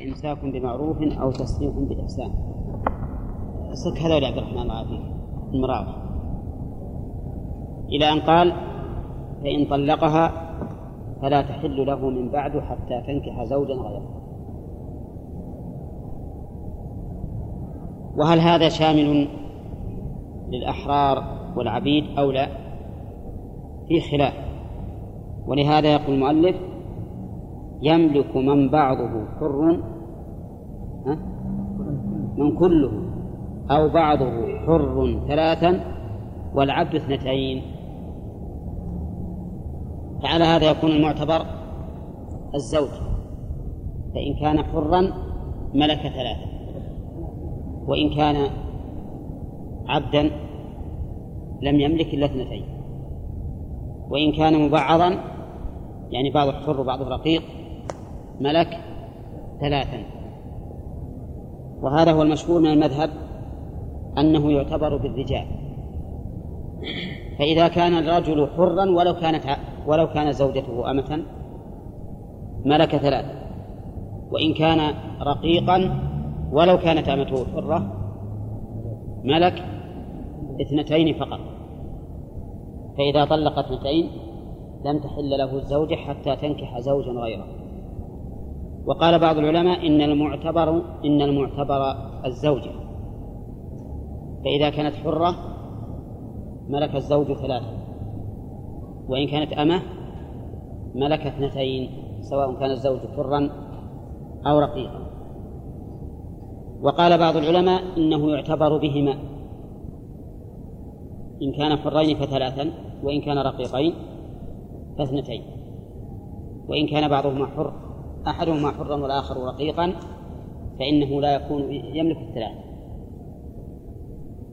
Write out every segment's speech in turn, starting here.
فإمساك بمعروف أو تسريح بإحسان. صدق هذا عبد الرحمن الله فيك المراوح إلى أن قال فإن طلقها فلا تحل له من بعد حتى تنكح زوجا غيره. وهل هذا شامل للأحرار والعبيد أو لا؟ في خلاف. ولهذا يقول المؤلف يملك من بعضه حر من كله. أو بعضه حر ثلاثا والعبد اثنتين. فعلى هذا يكون المعتبر الزوج. فإن كان حرا ملك ثلاثة. وإن كان عبدا لم يملك إلا اثنتين. وإن كان مبعضا يعني بعضه حر وبعضه رقيق ملك ثلاثا. وهذا هو المشهور من المذهب أنه يعتبر بالرجال. فإذا كان الرجل حرا ولو كانت ولو كانت زوجته أمة ملك ثلاثة وإن كان رقيقا ولو كانت أمته حرة ملك اثنتين فقط. فإذا طلق اثنتين لم تحل له الزوجة حتى تنكح زوجا غيره. وقال بعض العلماء إن المعتبر إن المعتبر الزوجة فإذا كانت حرة ملك الزوج ثلاثة وإن كانت أمة ملك اثنتين سواء كان الزوج حرا أو رقيقا. وقال بعض العلماء إنه يعتبر بهما إن كان حرين فثلاثا وإن كان رقيقين فاثنتين وإن كان بعضهما حر. أحدهما حرا والآخر رقيقا فإنه لا يكون يملك الثلاث.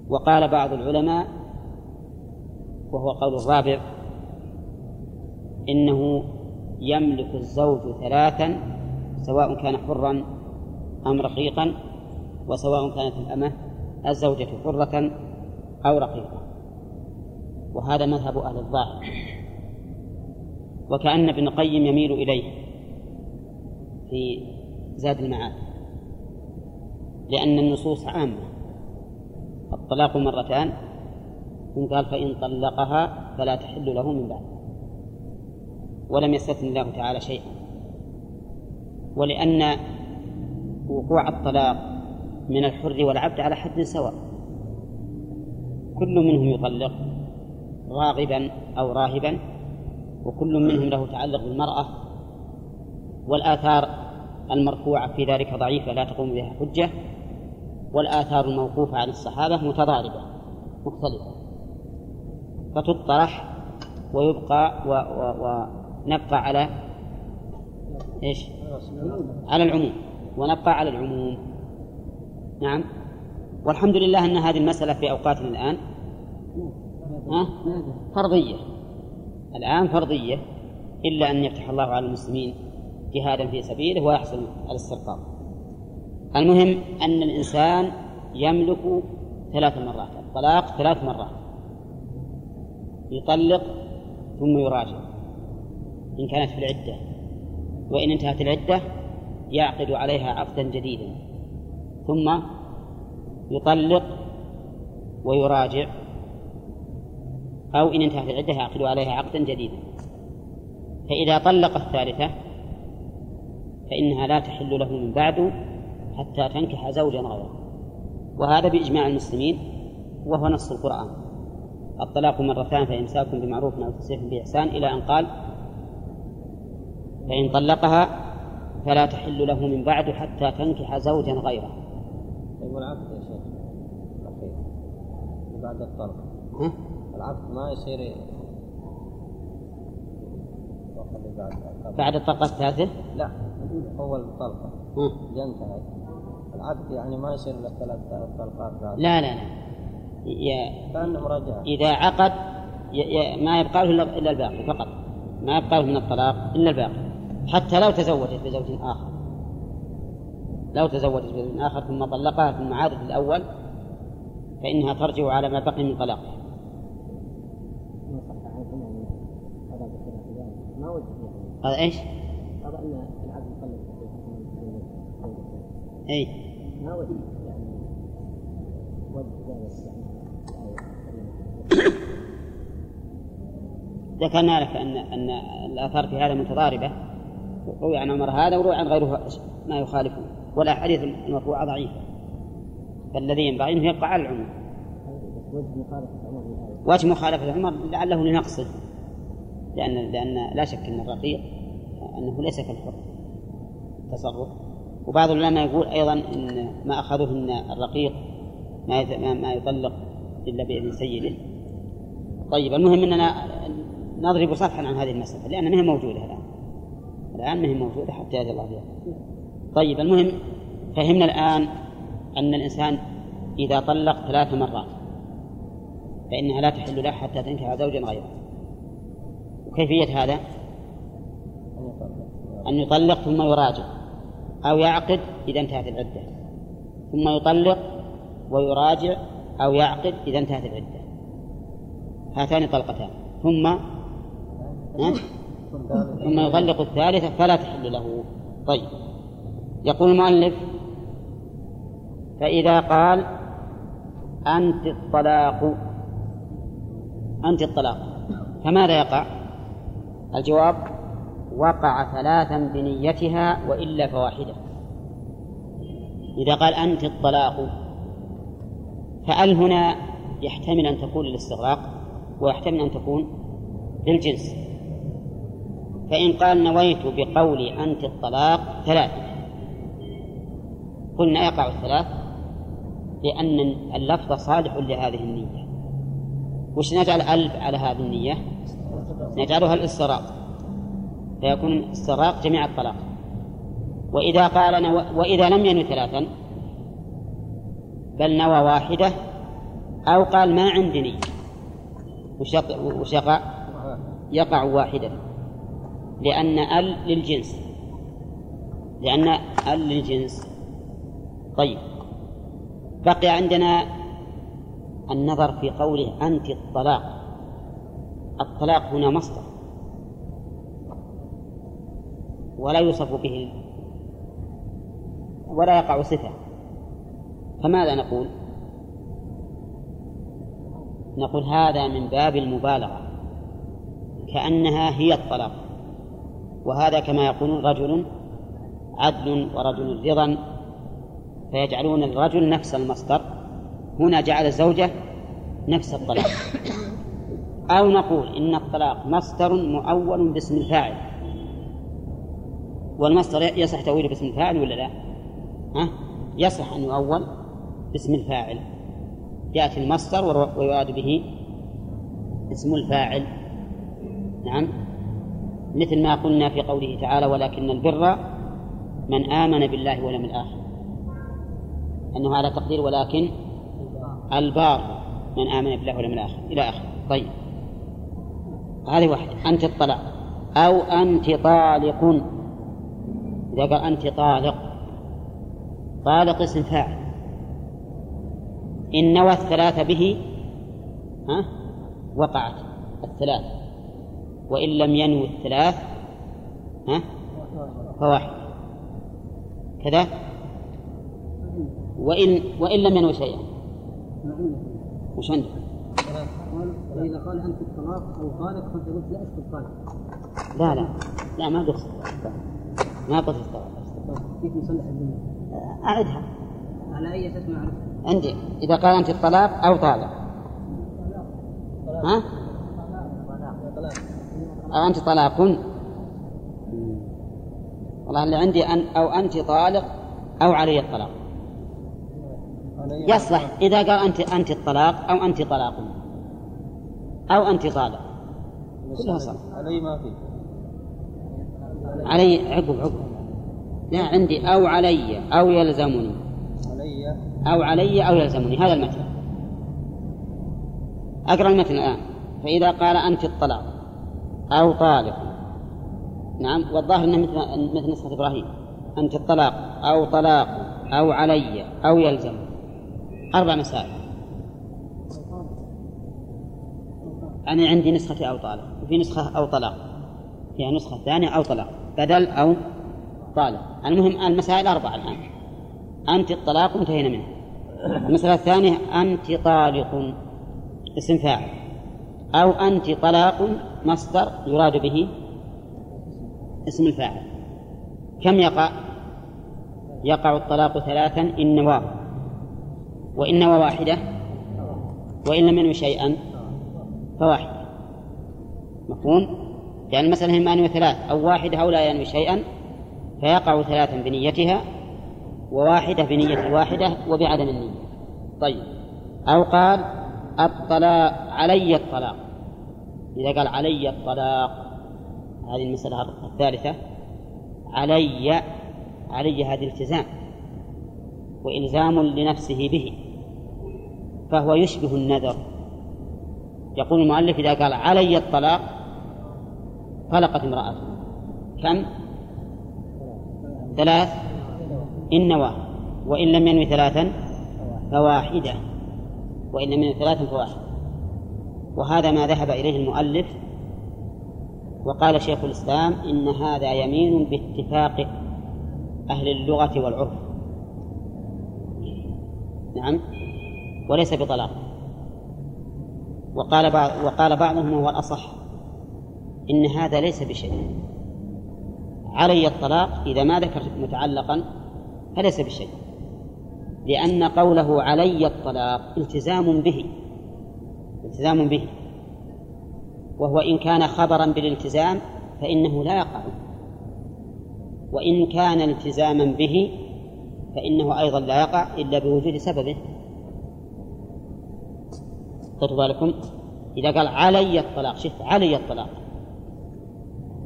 وقال بعض العلماء وهو قول الرابع إنه يملك الزوج ثلاثا سواء كان حرا أم رقيقا وسواء كانت الأمة الزوجة حرة أو رقيقة. وهذا مذهب أهل الظاهر. وكأن ابن القيم يميل إليه. في زاد المعاد. لأن النصوص عامة. الطلاق مرتان. ثم قال فإن طلقها فلا تحل له من بعد. ولم يستثن الله تعالى شيئا. ولأن وقوع الطلاق من الحر والعبد على حد سواء. كل منهم يطلق راغبا أو راهبا. وكل منهم له تعلق بالمرأة. والآثار المرفوعة في ذلك ضعيفة لا تقوم بها حجة. والآثار الموقوفة عن الصحابة متضاربة مختلفة. فتطرح ويبقى و و ونبقى على إيش؟ على العموم. ونبقى على العموم. نعم. والحمد لله أن هذه المسألة في أوقاتنا الآن. فرضية. الآن فرضية إلا أن يفتح الله على المسلمين. جهادا في سبيله ويحصل الاسترقاق. المهم أن الإنسان يملك ثلاث مرات الطلاق ثلاث مرات. يطلق ثم يراجع إن كانت في العدة. وإن انتهت العدة يعقد عليها عقدا جديدا. ثم يطلق ويراجع أو إن انتهت العدة يعقد عليها عقدا جديدا. فإذا طلق الثالثة فإنها لا تحل له من بعد حتى تنكح زوجا غيره. وهذا بإجماع المسلمين وهو نص القرآن. الطلاق مرتان فإمساك بمعروف أو تسريح بإحسان إلى أن قال فإن طلقها فلا تحل له من بعد حتى تنكح زوجا غيره. يقول عبد يا شيخ؟ بعد الطلق العقد ما يصير بعد الطلقة الثالثة؟ لا. أول طلقة. انتهت العقد يعني ما يصير إلا ثلاث طلقات بعد. لا لا لا. ي... كأنه مراجعة. إذا عقد ي... ي... ما يبقى له إلا الباقي فقط. ما يبقى له من الطلاق إلا الباقي. حتى لو تزوجت بزوج آخر. لو تزوجت بزوج آخر ثم طلقها ثم عادت الأول فإنها ترجع على ما بقي من طلاقها. ما وجد هذا إيش؟ هذا ان العبد يطلق وجه ذكرنا لك أن أن الآثار في هذا متضاربة. روي عن عمر هذا وروي عن غيره ما يخالفه. والأحاديث المرفوعة ضعيفة. فالذي ينبغي أنه يبقى على العموم. وجه مخالفة عمر لعله لنقصه. لأن لأن لا شك أن الرقيق أنه ليس كالحر. تصرف. وبعض العلماء يقول أيضا إن ما أخذوه أن الرقيق ما ما يطلق إلا بإذن سيده. طيب المهم أننا نضرب صفحا عن هذه المسألة لأنها ما هي موجودة الآن. الآن ما هي موجودة حتى يأتي الله بها طيب المهم فهمنا الآن أن الإنسان إذا طلق ثلاث مرات فإنها لا تحل له حتى تنكح زوجا غيره. وكيفية هذا؟ أن يطلق ثم يراجع. أو يعقد إذا انتهت العدة. ثم يطلق ويراجع أو يعقد إذا انتهت العدة. هاتان طلقتان ثم ثم يطلق الثالثة فلا تحل له. طيب. يقول المؤلف فإذا قال أنت الطلاق أنت الطلاق فماذا يقع؟ الجواب وقع ثلاثا بنيتها وإلا فواحدة. إذا قال أنت الطلاق فأل هنا يحتمل أن تكون للاستغراق ويحتمل أن تكون للجنس؟ فإن قال نويت بقولي أنت الطلاق ثلاث قلنا يقع الثلاث لأن اللفظ صالح لهذه النية. وش نجعل ألف على هذه النية؟ نجعلها الاستراق فيكون الاستراق جميع الطلاق. وإذا قال نو... وإذا لم ينوي ثلاثا بل نوى واحدة أو قال ما عندي نية وش يقع؟ يقع واحدة. لأن ال للجنس. لأن ال للجنس. طيب. بقي عندنا النظر في قوله أنت الطلاق. الطلاق هنا مصدر. ولا يوصف به ولا يقع صفة. فماذا نقول؟ نقول هذا من باب المبالغة كأنها هي الطلاق. وهذا كما يقولون رجل عدل ورجل رضا فيجعلون الرجل نفس المصدر. هنا جعل الزوجة نفس الطلاق. أو نقول إن الطلاق مصدر مؤول باسم الفاعل. والمصدر يصح تأويله باسم الفاعل ولا لا؟ ها؟ يصح أن يؤول باسم الفاعل. يأتي المصدر ويراد به اسم الفاعل. نعم. مثل ما قلنا في قوله تعالى ولكن البر من آمن بالله واليوم الآخر. أنه على تقدير ولكن البار من آمن بالله واليوم الآخر. إلى آخره. طيب. هذه واحدة. أنت الطلاق أو أنت طالق. قال أنت طالق. طالق اسم فاعل. إن نوى الثلاث به ها وقعت الثلاث وإن لم ينوي الثلاث ها فواحد. كذا؟ وإن وإن لم ينوي شيئا. وش عندك؟ إذا قال أنت الطلاق أو طالق فأنت قلت لا أشكر طالق. لا لا لا ما قلت ما قلت الطلاق كيف نصلح الجملة؟ أعدها. على أي أساس ما عرفت؟ عندي. إذا قال أنت الطلاق أو طالق. ها؟ أو أنت طلاق. والله اللي عندي أن أو أنت طالق أو علي الطلاق. يصلح. إذا قال أنت أنت الطلاق أو أنت طلاق. أو أنت طالق. كلها صح. علي ما في. علي عقب عقب. لا عندي أو علي أو يلزمني. علي. أو علي أو يلزمني. هذا المتن أقرأ المتن الآن. فإذا قال أنت الطلاق أو طالق. نعم والظاهر أنه مثل مثل نسخة إبراهيم. أنت الطلاق أو طلاق أو علي أو يلزم أربع مسائل. أنا عندي نسخة أو طالق وفي نسخة أو طلاق. فيها نسخة ثانية أو طلاق. بدل أو طالق المهم المسائل أربعة الآن. أنت الطلاق انتهينا منه. المسألة الثانية أنت طالق اسم فاعل. أو أنت طلاق مصدر يراد به اسم الفاعل. كم يقع؟ يقع الطلاق ثلاثا إن نواه وإن نوى واحدة؟ وإن لم ينوي شيئا فواحدة. مفهوم؟ يعني المسألة إما أن ثلاث أو واحدة أو لا ينوي شيئا فيقع ثلاثا بنيتها وواحدة بنية واحدة وبعدم النية. طيب. أو قال الطلاق علي الطلاق. إذا قال علي الطلاق هذه المسألة الثالثة. علي علي هذا التزام وإلزام لنفسه به فهو يشبه النذر. يقول المؤلف إذا قال علي الطلاق طلقت امرأته كم؟ ثلاث. إن نوى. وإن لم ينوي ثلاثا فواحدة. وإن لم ينوي ثلاثا فواحدة وهذا ما ذهب إليه المؤلف وقال شيخ الإسلام إن هذا يمين باتفاق أهل اللغة والعرف. نعم. وليس بطلاق. وقال بعض وقال بعضهم هو الأصح. إن هذا ليس بشيء. علي الطلاق إذا ما ذكر متعلقا فليس بشيء. لأن قوله علي الطلاق التزام به التزام به. وهو إن كان خبرا بالالتزام فإنه لا يقع. وإن كان التزاما به فإنه أيضا لا يقع إلا بوجود سببه. خذوا بالكم. إذا قال علي الطلاق شفت علي الطلاق.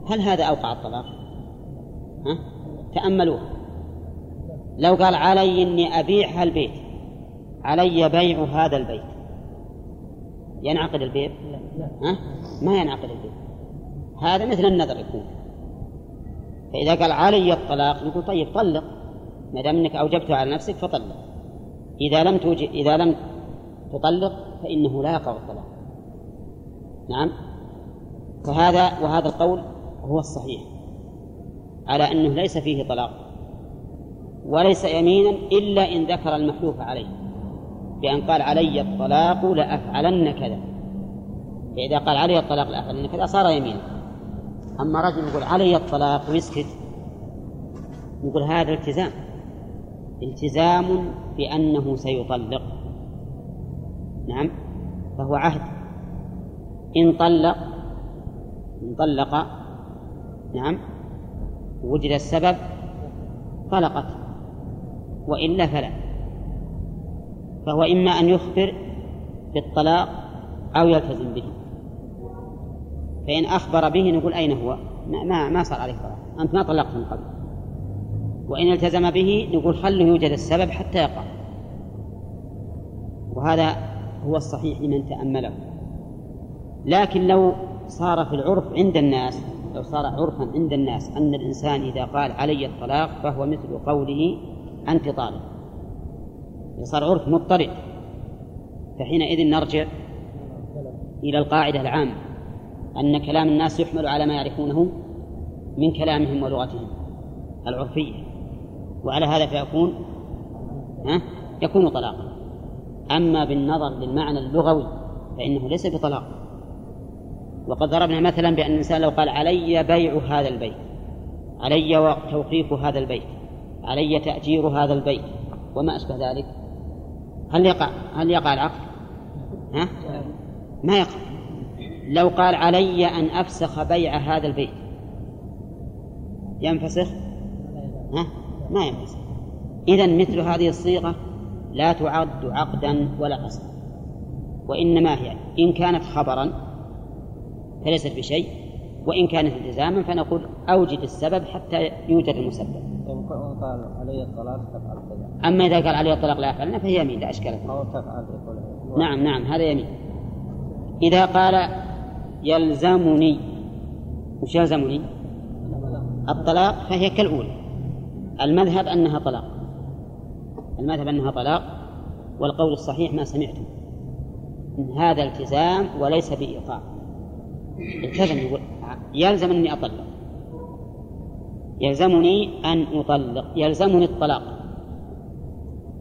هل هذا أوقع الطلاق؟ ها؟ تأملوه. لو قال علي إني أبيع هالبيت علي بيع هذا البيت. ينعقد البيع؟ ها؟ ما ينعقد البيع هذا مثل النذر يكون. فإذا قال علي الطلاق نقول طيب طلق. ما دام إنك أوجبته على نفسك فطلق. إذا لم توجب إذا لم تطلق فإنه لا يقع الطلاق. نعم؟ فهذا وهذا القول هو الصحيح على أنه ليس فيه طلاق وليس يمينا إلا إن ذكر المحلوف عليه بأن قال علي الطلاق لأفعلن كذا فإذا قال علي الطلاق لأفعلن كذا صار يمينا. أما رجل يقول علي الطلاق ويسكت يقول هذا التزام التزام بأنه سيطلق. نعم فهو عهد إن طلق إن طلق نعم. وجد السبب طلقت وإلا فلا فهو إما أن يخبر بالطلاق أو يلتزم به. فإن أخبر به نقول أين هو؟ ما ما صار عليه طلاق. أنت ما طلقت من قبل. وإن التزم به نقول خله يوجد السبب حتى يقع. وهذا هو الصحيح لمن تأمله. لكن لو صار في العرف عند الناس لو صار عرفا عند الناس أن الإنسان إذا قال علي الطلاق فهو مثل قوله أنت طالق. صار عرف مضطرد. فحينئذ نرجع إلى القاعدة العامة أن كلام الناس يحمل على ما يعرفونه من كلامهم ولغتهم العرفية. وعلى هذا فيكون ها يكون طلاقا. أما بالنظر للمعنى اللغوي فإنه ليس بطلاق. وقد ضربنا مثلا بأن الإنسان لو قال علي بيع هذا البيت علي توقيف هذا البيت علي تأجير هذا البيت وما أشبه ذلك هل يقع هل يقع العقد؟ ها؟ ما يقع لو قال علي أن أفسخ بيع هذا البيت ينفسخ ها؟ ما ينفسخ إذا مثل هذه الصيغة لا تعد عقدا ولا قصدا وإنما هي إن كانت خبرا فليست بشيء وإن كانت التزاما فنقول أوجد السبب حتى يوجد المسبب. قال علي الطلاق تفعل كذا أما إذا قال علي الطلاق لا يفعلنا فهي يمين لا إشكال فيه. أو تفعل نعم نعم هذا يمين. إذا قال يلزمني وش يلزمني؟ الطلاق فهي كالأولى. المذهب أنها طلاق. المذهب أنها طلاق والقول الصحيح ما سمعتم. هذا التزام وليس بإيقاع. التزم يقول يلزم أني أطلق. يلزمني أن أطلق. يلزمني الطلاق.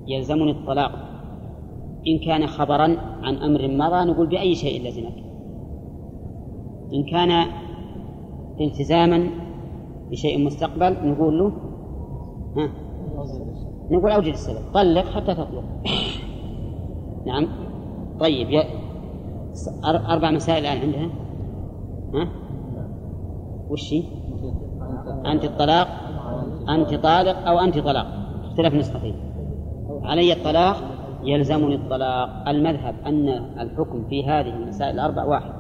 يلزمني الطلاق. إن كان خبرا عن أمر مضى نقول بأي شيء لزمك إن كان التزاما بشيء مستقبل نقول له ها نقول أوجد السبب. طلق حتى تطلق. نعم. طيب أربع مسائل الآن عندها. ها؟ وش؟ أنت الطلاق أنت طالق أو أنت طلاق. اختلاف نسختين. علي الطلاق يلزمني الطلاق. المذهب أن الحكم في هذه المسائل الأربع واحد.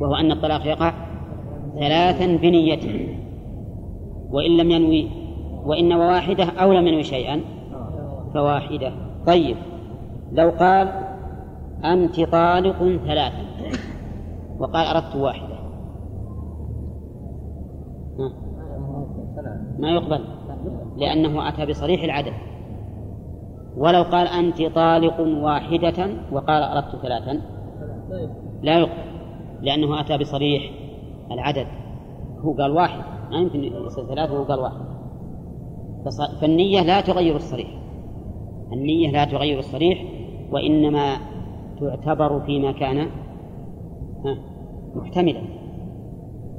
وهو أن الطلاق يقع ثلاثا بنيته وإن لم ينوي وإن واحدة أو لم ينوي شيئا فواحدة. طيب لو قال أنت طالق ثلاثا. وقال أردت واحدة. ما يقبل. لأنه أتى بصريح العدد ولو قال أنت طالق واحدة وقال أردت ثلاثا لا يقبل. لأنه أتى بصريح العدد. هو قال واحد. ما يمكن يصير ثلاثة وهو قال واحد. فالنية لا تغير الصريح. النية لا تغير الصريح وإنما تعتبر فيما كان محتملا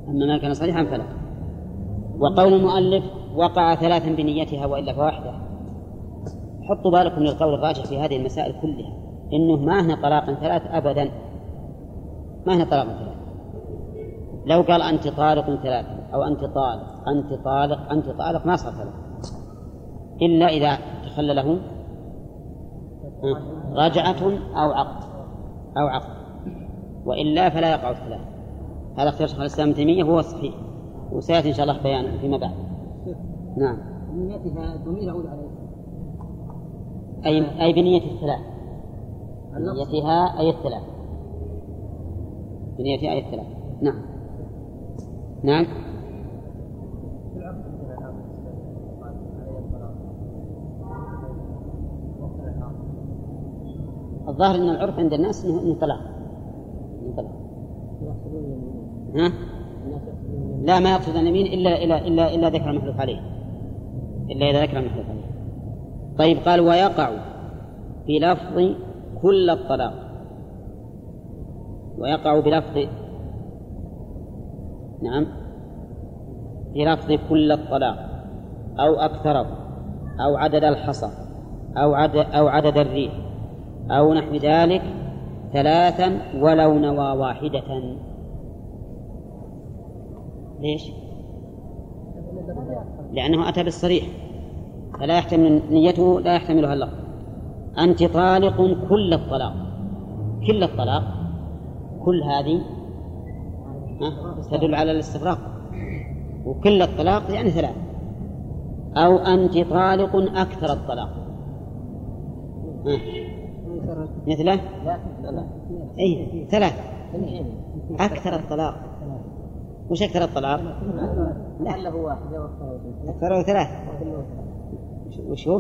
أما ما كان صريحا فلا. وقول المؤلف وقع ثلاثا بنيتها وإلا فواحدة. حطوا بالكم للقول الراجح في هذه المسائل كلها. إنه ما هنا طلاق ثلاث أبدا. ما هنا طلاق ثلاث. لو قال أنت طالق ثلاث أو أنت طالق أنت طالق أنت طالق ما صار ثلاث. إلا إذا تخلله رجعة أو عقد. أو عقد. وإلا فلا يقع الثلاث هذا اختيار شيخ الإسلام ابن تيمية هو الصحيح وسيأتي إن شاء الله بيانه فيما بعد. نعم. نيتها ضمير يعود عليه. أي أي بنية الثلاث بنيتها أي الثلاث بنيتها أي الثلاث نعم. نعم. الظاهر إن العرف عند الناس إنه طلاق. انه طلاق ها؟ لا ما يقصد اليمين إلا إلا إلا إلا ذكر المحلوف عليه. إلا إذا ذكر المحلوف عليه. طيب قال ويقع بلفظ كل الطلاق. ويقع بلفظ نعم بلفظ كل الطلاق. أو أكثره أو عدد الحصى أو عدد أو عدد الريح أو نحو ذلك ثلاثا ولو نوى واحدة. ليش؟ لأنه أتى بالصريح. فلا يحتمل نيته لا يحتملها اللفظ. أنت طالق كل الطلاق. كل الطلاق. كل هذه تدل على الاستغراق وكل الطلاق يعني ثلاث. أو أنت طالق أكثر الطلاق. مثله أي ثلاث أكثر الطلاق. وش أكثر الطلاق؟ أقله واحدة أكثره ثلاث وش هو؟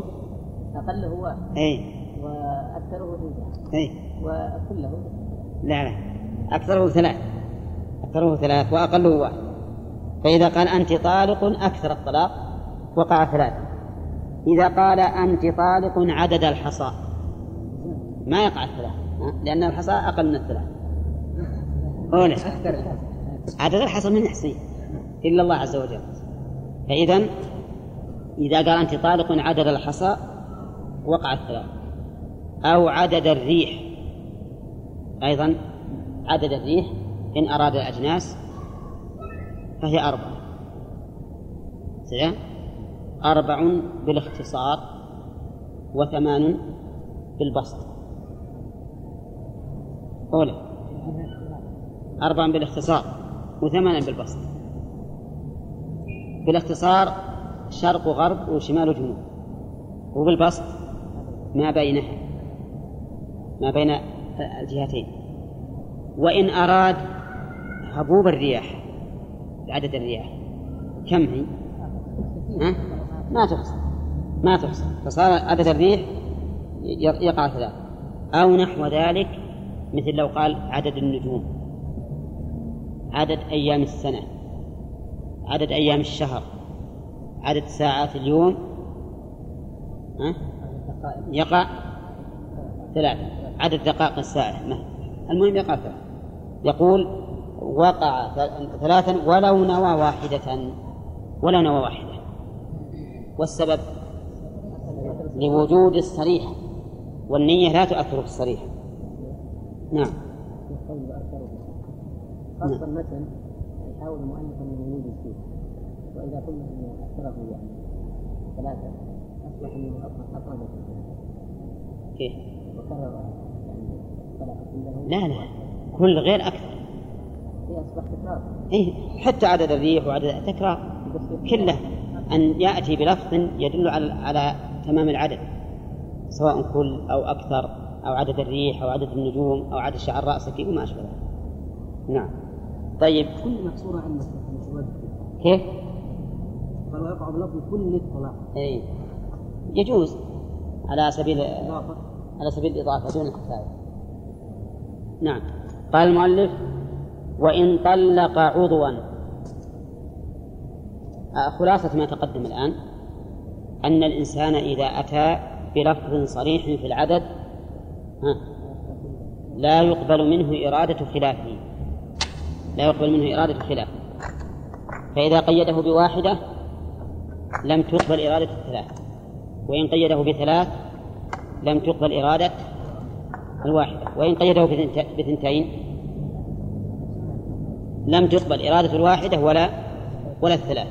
أقله واحد. أي وأكثره اثنتان أي وكله لا لا. أكثره ثلاث أكثره ثلاث وأقله واحد. فإذا قال أنت طالق أكثر الطلاق. وقع ثلاث إذا قال أنت طالق عدد الحصى. ما يقع الثلاث. لأن الحصى أقل من الثلاث. أولى عدد الحصى من يحصيه إلا الله عز وجل. فإذا إذا قال أنت طالق عدد الحصى وقع الثلاث. أو عدد الريح. أيضا عدد الريح إن أراد الأجناس فهي أربعة. أربع بالإختصار وثمان بالبسط. أولى أربع بالاختصار وثمانا بالبسط. بالاختصار شرق وغرب وشمال وجنوب. وبالبسط ما بينها ما بين الجهتين. وإن أراد هبوب الرياح عدد الرياح كم هي؟ ها؟ ما تحصى ما تحصى فصار عدد الريح يقع ثلاث أو نحو ذلك مثل لو قال عدد النجوم عدد أيام السنة عدد أيام الشهر عدد ساعات اليوم ها؟ يقع ثلاثة عدد دقائق الساعة. المهم يقع ثلاثة. يقول وقع ثلاثا ولو نوى واحدة ولو نوى واحدة. والسبب؟ لوجود الصريح والنية لا تؤثر في الصريح نعم. خاصة المتن يحاول المؤلف أن يوجد فيه وإذا قلنا أنه اختلفوا يعني ثلاثة أصبح أنه أقرب كيف؟ وكرر يعني لا لا. كل غير أكثر. تكرار. إيه حتى عدد الريح وعدد تكرار كله. أن يأتي بلفظ يدل على على تمام العدد سواء كل أو أكثر. أو عدد الريح أو عدد النجوم أو عدد شعر رأسك وما أشبه ذلك. نعم. طيب. كل مكسورة عندك كيف؟ قال ويقع بلفظ كل الطلاق. أي يجوز. على سبيل على سبيل الإضافة دون الكفاية. نعم. قال المؤلف وإن طلق عضوا. آه، خلاصة ما تقدم الآن. أن الإنسان إذا أتى بلفظ صريح في العدد لا يقبل منه إرادة خلافه. لا يقبل منه إرادة خلافه فإذا قيده بواحدة لم تقبل إرادة الثلاث. وإن قيده بثلاث لم تقبل إرادة الواحدة. وإن قيده بثنتين لم تقبل إرادة الواحدة ولا ولا الثلاث.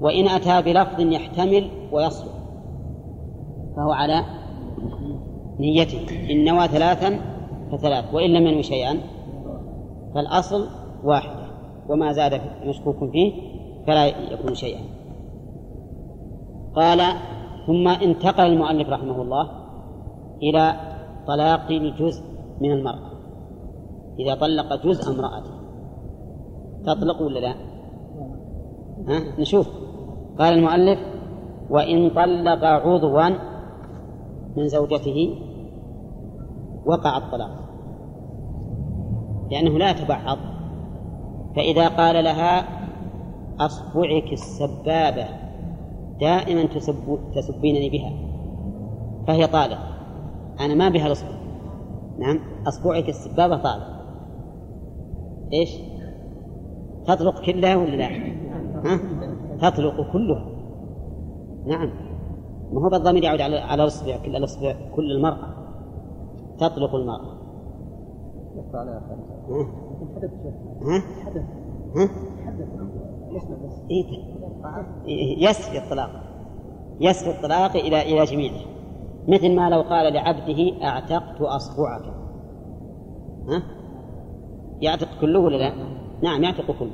وإن أتى بلفظ يحتمل ويصلح. فهو على نيته إن نوى ثلاثا فثلاث وإن لم ينوي شيئا فالأصل واحدة وما زاد مشكوك فيه فلا يكون شيئا. قال ثم انتقل المؤلف رحمه الله إلى طلاق الجزء من المرأة. إذا طلق جزء امرأته. تطلق ولا لا؟ ها؟ نشوف. قال المؤلف وإن طلق عضوا من زوجته وقع الطلاق. لأنه لا يتبعض فإذا قال لها أصبعك السبابة دائما تسب تسبينني بها. فهي طالق. أنا ما بها الأصبع. نعم أصبعك السبابة طالق. إيش؟ تطلق كلها ولا لا؟ ها؟ تطلق كلها. نعم. ما هو بالضمير يعود على على الأصبع كل الأصبع كل المرأة. تطلق المرأة؟ إيه يسري الطلاق يسري الطلاق إلى إلى جميعه مثل ما لو قال لعبده أعتقت أصبعك ها؟ يعتق كله ولا لا؟ نعم يعتق كله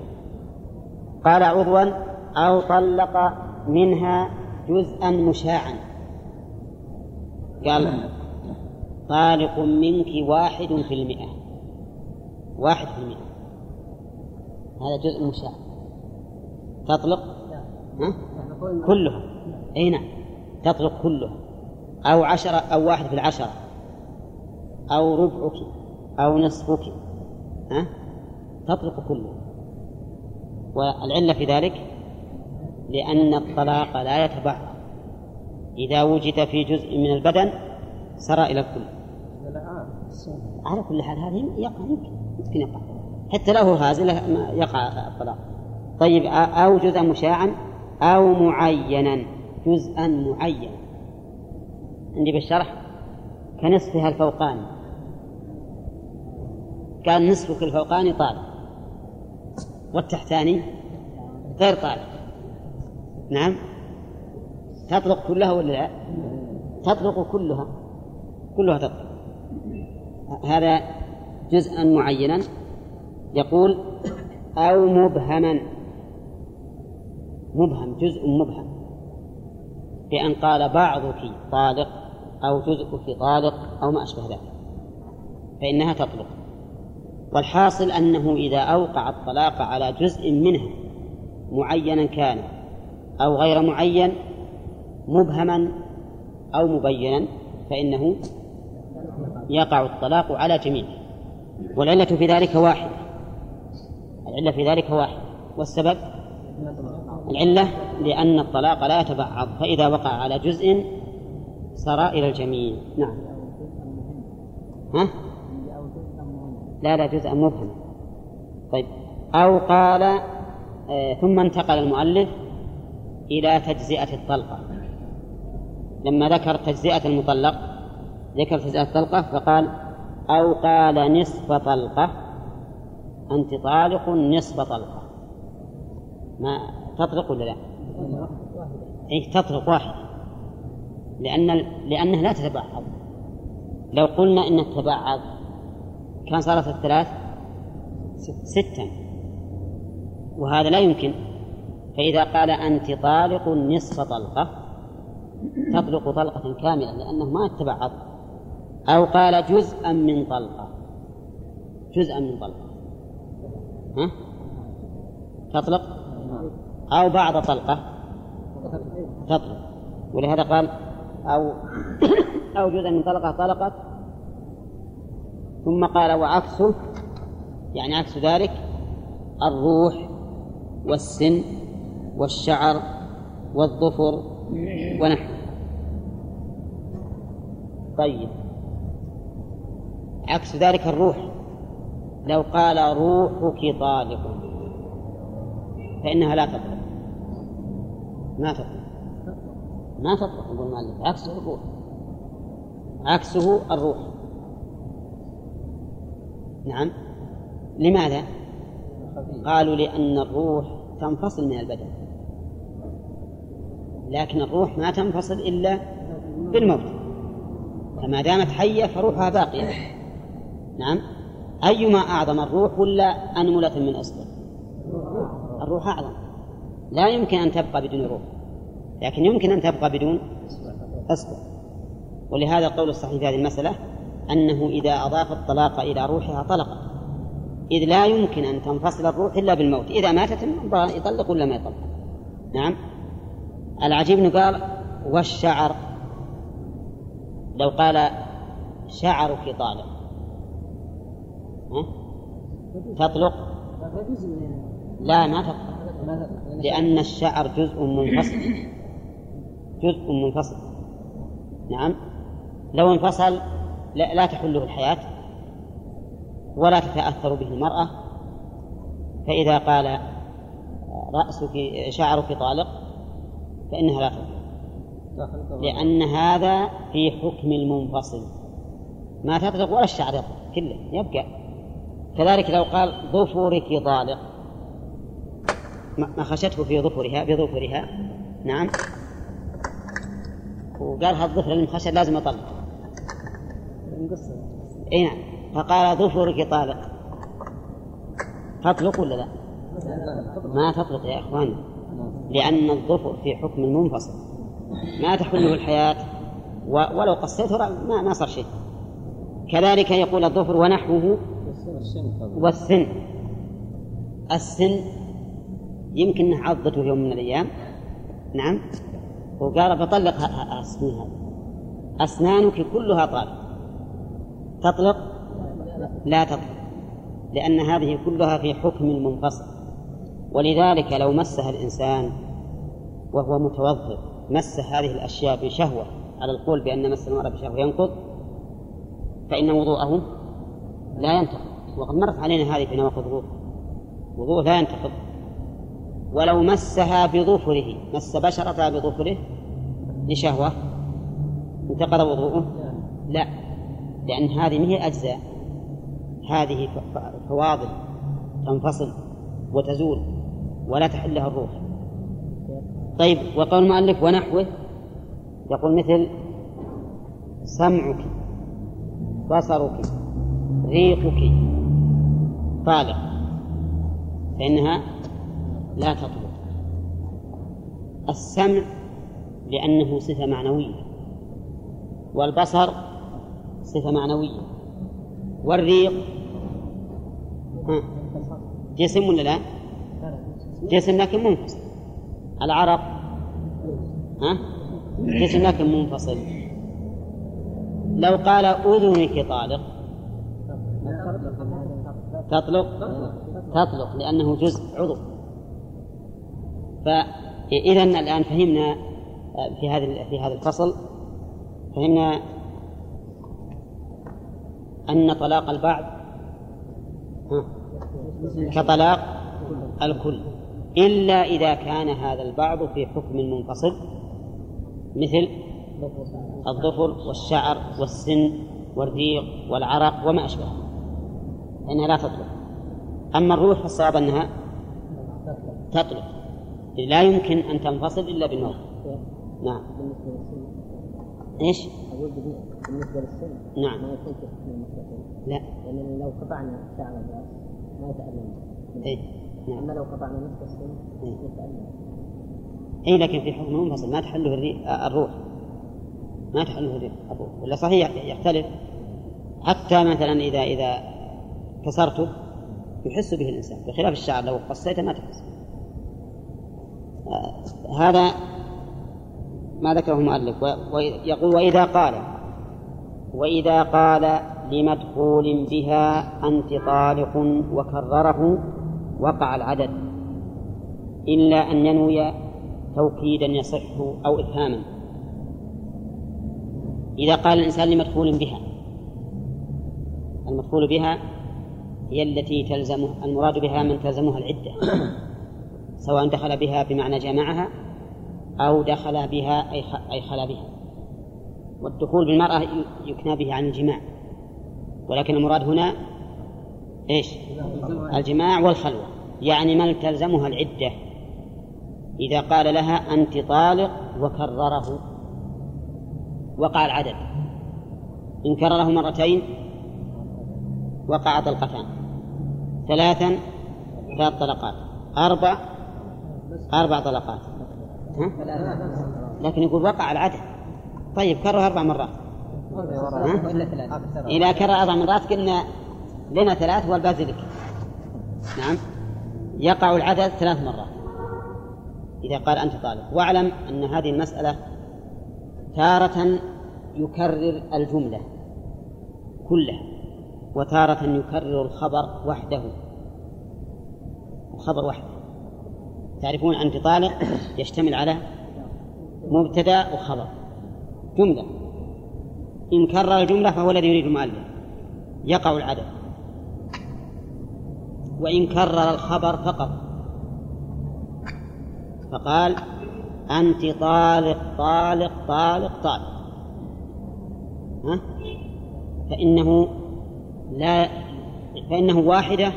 قال عضوا أو طلق منها جزءا مشاعا قال طالق منك واحد في المئة. واحد في المئة. هذا جزء مشاع تطلق؟ ها؟ كلها أي نعم. تطلق كلها أو عشرة أو واحد في العشرة. أو ربعك. أو نصفك. ها؟ تطلق كلها والعلة في ذلك؟ لأن الطلاق لا يتبعض. إذا وجد في جزء من البدن سرى إلى الكل. على كل حال هذه؟ يقع يمكن يمكن يقع. حتى له هازل يقع الطلاق. طيب أو جزءا مشاعا أو معينا جزءا معينا. عندي بالشرح؟ كنصفها الفوقاني. كان نصفك الفوقاني طالب. والتحتاني غير طالب. نعم. تطلق كلها ولا لا؟ تطلق كلها. كلها تطلق. هذا جزءا معينا. يقول أو مبهما. مبهم جزء مبهم. بأن قال بعضك طالق أو جزءك طالق أو ما أشبه ذلك. فإنها تطلق. والحاصل أنه إذا أوقع الطلاق على جزء منها معينا كان أو غير معين مبهما أو مبينا فإنه يقع الطلاق على جميعه والعلة في ذلك واحدة. العلة في ذلك واحدة. والسبب؟ العلة لأن الطلاق لا يتبعض. فإذا وقع على جزء سرائر الجميع. نعم. ها؟ لا لا جزء مبهم. طيب. أو قال آه ثم انتقل المؤلف إلى تجزئة الطلقة. لما ذكر تجزئة المطلق ذكر تجزئة الطلقة فقال أو قال نصف طلقة أنت طالق نصف طلقة. ما تطلق ولا لا؟ أي تطلق واحد. لأن لأنها لا تتبعض. لو قلنا إن تتبعض كان صارت الثلاث ستا وهذا لا يمكن. فإذا قال أنت طالق نصف طلقة تطلق طلقة كاملة لأنه ما يتبعض أو قال جزءا من طلقة. جزءا من طلقة. ها؟ تطلق؟ أو بعض طلقة. تطلق. ولهذا قال أو أو جزء من طلقة طلقت. ثم قال وعكسه يعني عكس ذلك الروح والسن والشعر والظفر ونحوه. طيب. عكس ذلك الروح. لو قال روحك طالق فإنها لا تطلق. ما تطلق. ما تطلق يقول المؤلف عكسه الروح. عكسه الروح. نعم. لماذا؟ قالوا لأن الروح تنفصل من البدن. لكن الروح ما تنفصل إلا بالموت. فما دامت حية فروحها باقية. نعم. أيما أعظم الروح ولا أنملة من أصله الروح أعظم. لا يمكن أن تبقى بدون روح لكن يمكن أن تبقى بدون أصل ولهذا القول الصحيح في هذه المسألة أنه إذا أضاف الطلاق إلى روحها طلقت إذ لا يمكن أن تنفصل الروح إلا بالموت. إذا ماتت يطلق ولا ما يطلق؟ نعم. العجيب أنه قال والشعر. لو قال شعرك طالق. تطلق؟ لا ما تطلق. لأن الشعر جزء منفصل. جزء منفصل. نعم. لو انفصل لا, لا تحله الحياة ولا تتأثر به المرأة. فإذا قال رأسك شعرك طالق فإنها لا تطلق. لأن هذا في حكم المنفصل. ما تطلق ولا الشعر يطلق كله يبقى. كذلك لو قال ظفرك طالق ما خشته في ظفرها بظفرها نعم. وقال هالظفر المخشى لازم أطلق. إي نعم. فقال ظفرك طالق. تطلق ولا لا؟ ما تطلق يا إخوان. لأن الظفر في حكم المنفصل. ما تحله الحياة. ولو قصيته ما ما صار شيء. كذلك يقول الظفر ونحوه والسن السن يمكن عضته في يوم من الأيام. نعم. وقال بطلق السنين هذه أسنانك كلها طالق. تطلق؟ لا تطلق. لأن هذه كلها في حكم منفصل ولذلك لو مسها الإنسان وهو متوضئ مس هذه الأشياء بشهوة على القول بأن مس المرأة بشهوة ينقض فإن وضوءه لا ينتقض. وقد مرت علينا هذه في نواقض الوضوء. وضوء لا ينتقض. ولو مسها بظفره مس بشرتها بظفره لشهوة انتقض وضوءه؟ لا. لأن هذه ما هي أجزاء. هذه فواضل تنفصل وتزول ولا تحلها الروح. طيب وقول المؤلف ونحوه يقول مثل سمعك بصرك ريقك. طالق فإنها لا تطلق. السمع لأنه صفة معنوية. والبصر صفة معنوية. والريق جسم ولا لا؟ جسم لكن منفصل. العرق ها؟ جسم لكن منفصل. لو قال أذنك طالق تطلق؟ تطلق لأنه جزء عضو. فإذا الآن فهمنا في هذا في هذا الفصل فهمنا أن طلاق البعض كطلاق الكل إلا إذا كان هذا البعض في حكم منفصل مثل الظفر والشعر والسن والريق والعرق وما أشبه فإنها لا تطلق أما الروح فالصواب أنها تطلق لا يمكن أن تنفصل إلا بالنوم. نعم. إيش؟ أقول بالنسبة للسن نعم. ما يكون المستقيم لا. لأن لو قطعنا شعر الرأس ما يتألم إيه؟ نعم. أما لو قطعنا نصف السن. يتألم اي لكن في حكم منفصل ما تحله الروح. ما تحله الروح. ولا صحيح؟ يختلف. حتى مثلا اذا إذا كسرته يحس به الإنسان بخلاف الشعر لو قصيته ما تحس. آه، هذا ما ذكره المؤلف ويقول وإذا قال وإذا قال لمدخول بها أنت طالق وكرره وقع العدد إلا أن ينوي توكيدا يصح أو إفهاما. إذا قال الإنسان لمدخول بها المدخول بها هي التي تلزم المراد بها من تلزمها العدة. سواء دخل بها بمعنى جمعها أو دخل بها أي خلا بها. والدخول بالمرأة يكنى به عن الجماع. ولكن المراد هنا إيش؟ الجماع والخلوة. يعني من تلزمها العدة. إذا قال لها أنت طالق وكرره. وقع العدد. إن كرره مرتين وقع طلقتان ثلاثا ثلاث طلقات. أربع أربع طلقات. ها؟ لكن يقول وقع العدد. طيب كرر أربع مرات. إذا كرر أربع مرات قلنا لنا ثلاث والباقي لك نعم. يقع العدد ثلاث مرات. إذا قال أنت طالب واعلم أن هذه المسألة تارة يكرر الجملة كلها. وتارة يكرر الخبر وحده. الخبر وحده. تعرفون أنت طالق يشتمل على مبتدأ وخبر. جملة. إن كرر الجملة فهو الذي يريد المؤلف. يقع العدد. وإن كرر الخبر فقط. فقال أنت طالق طالق طالق طالق. ها؟ فإنه لا فإنه واحدة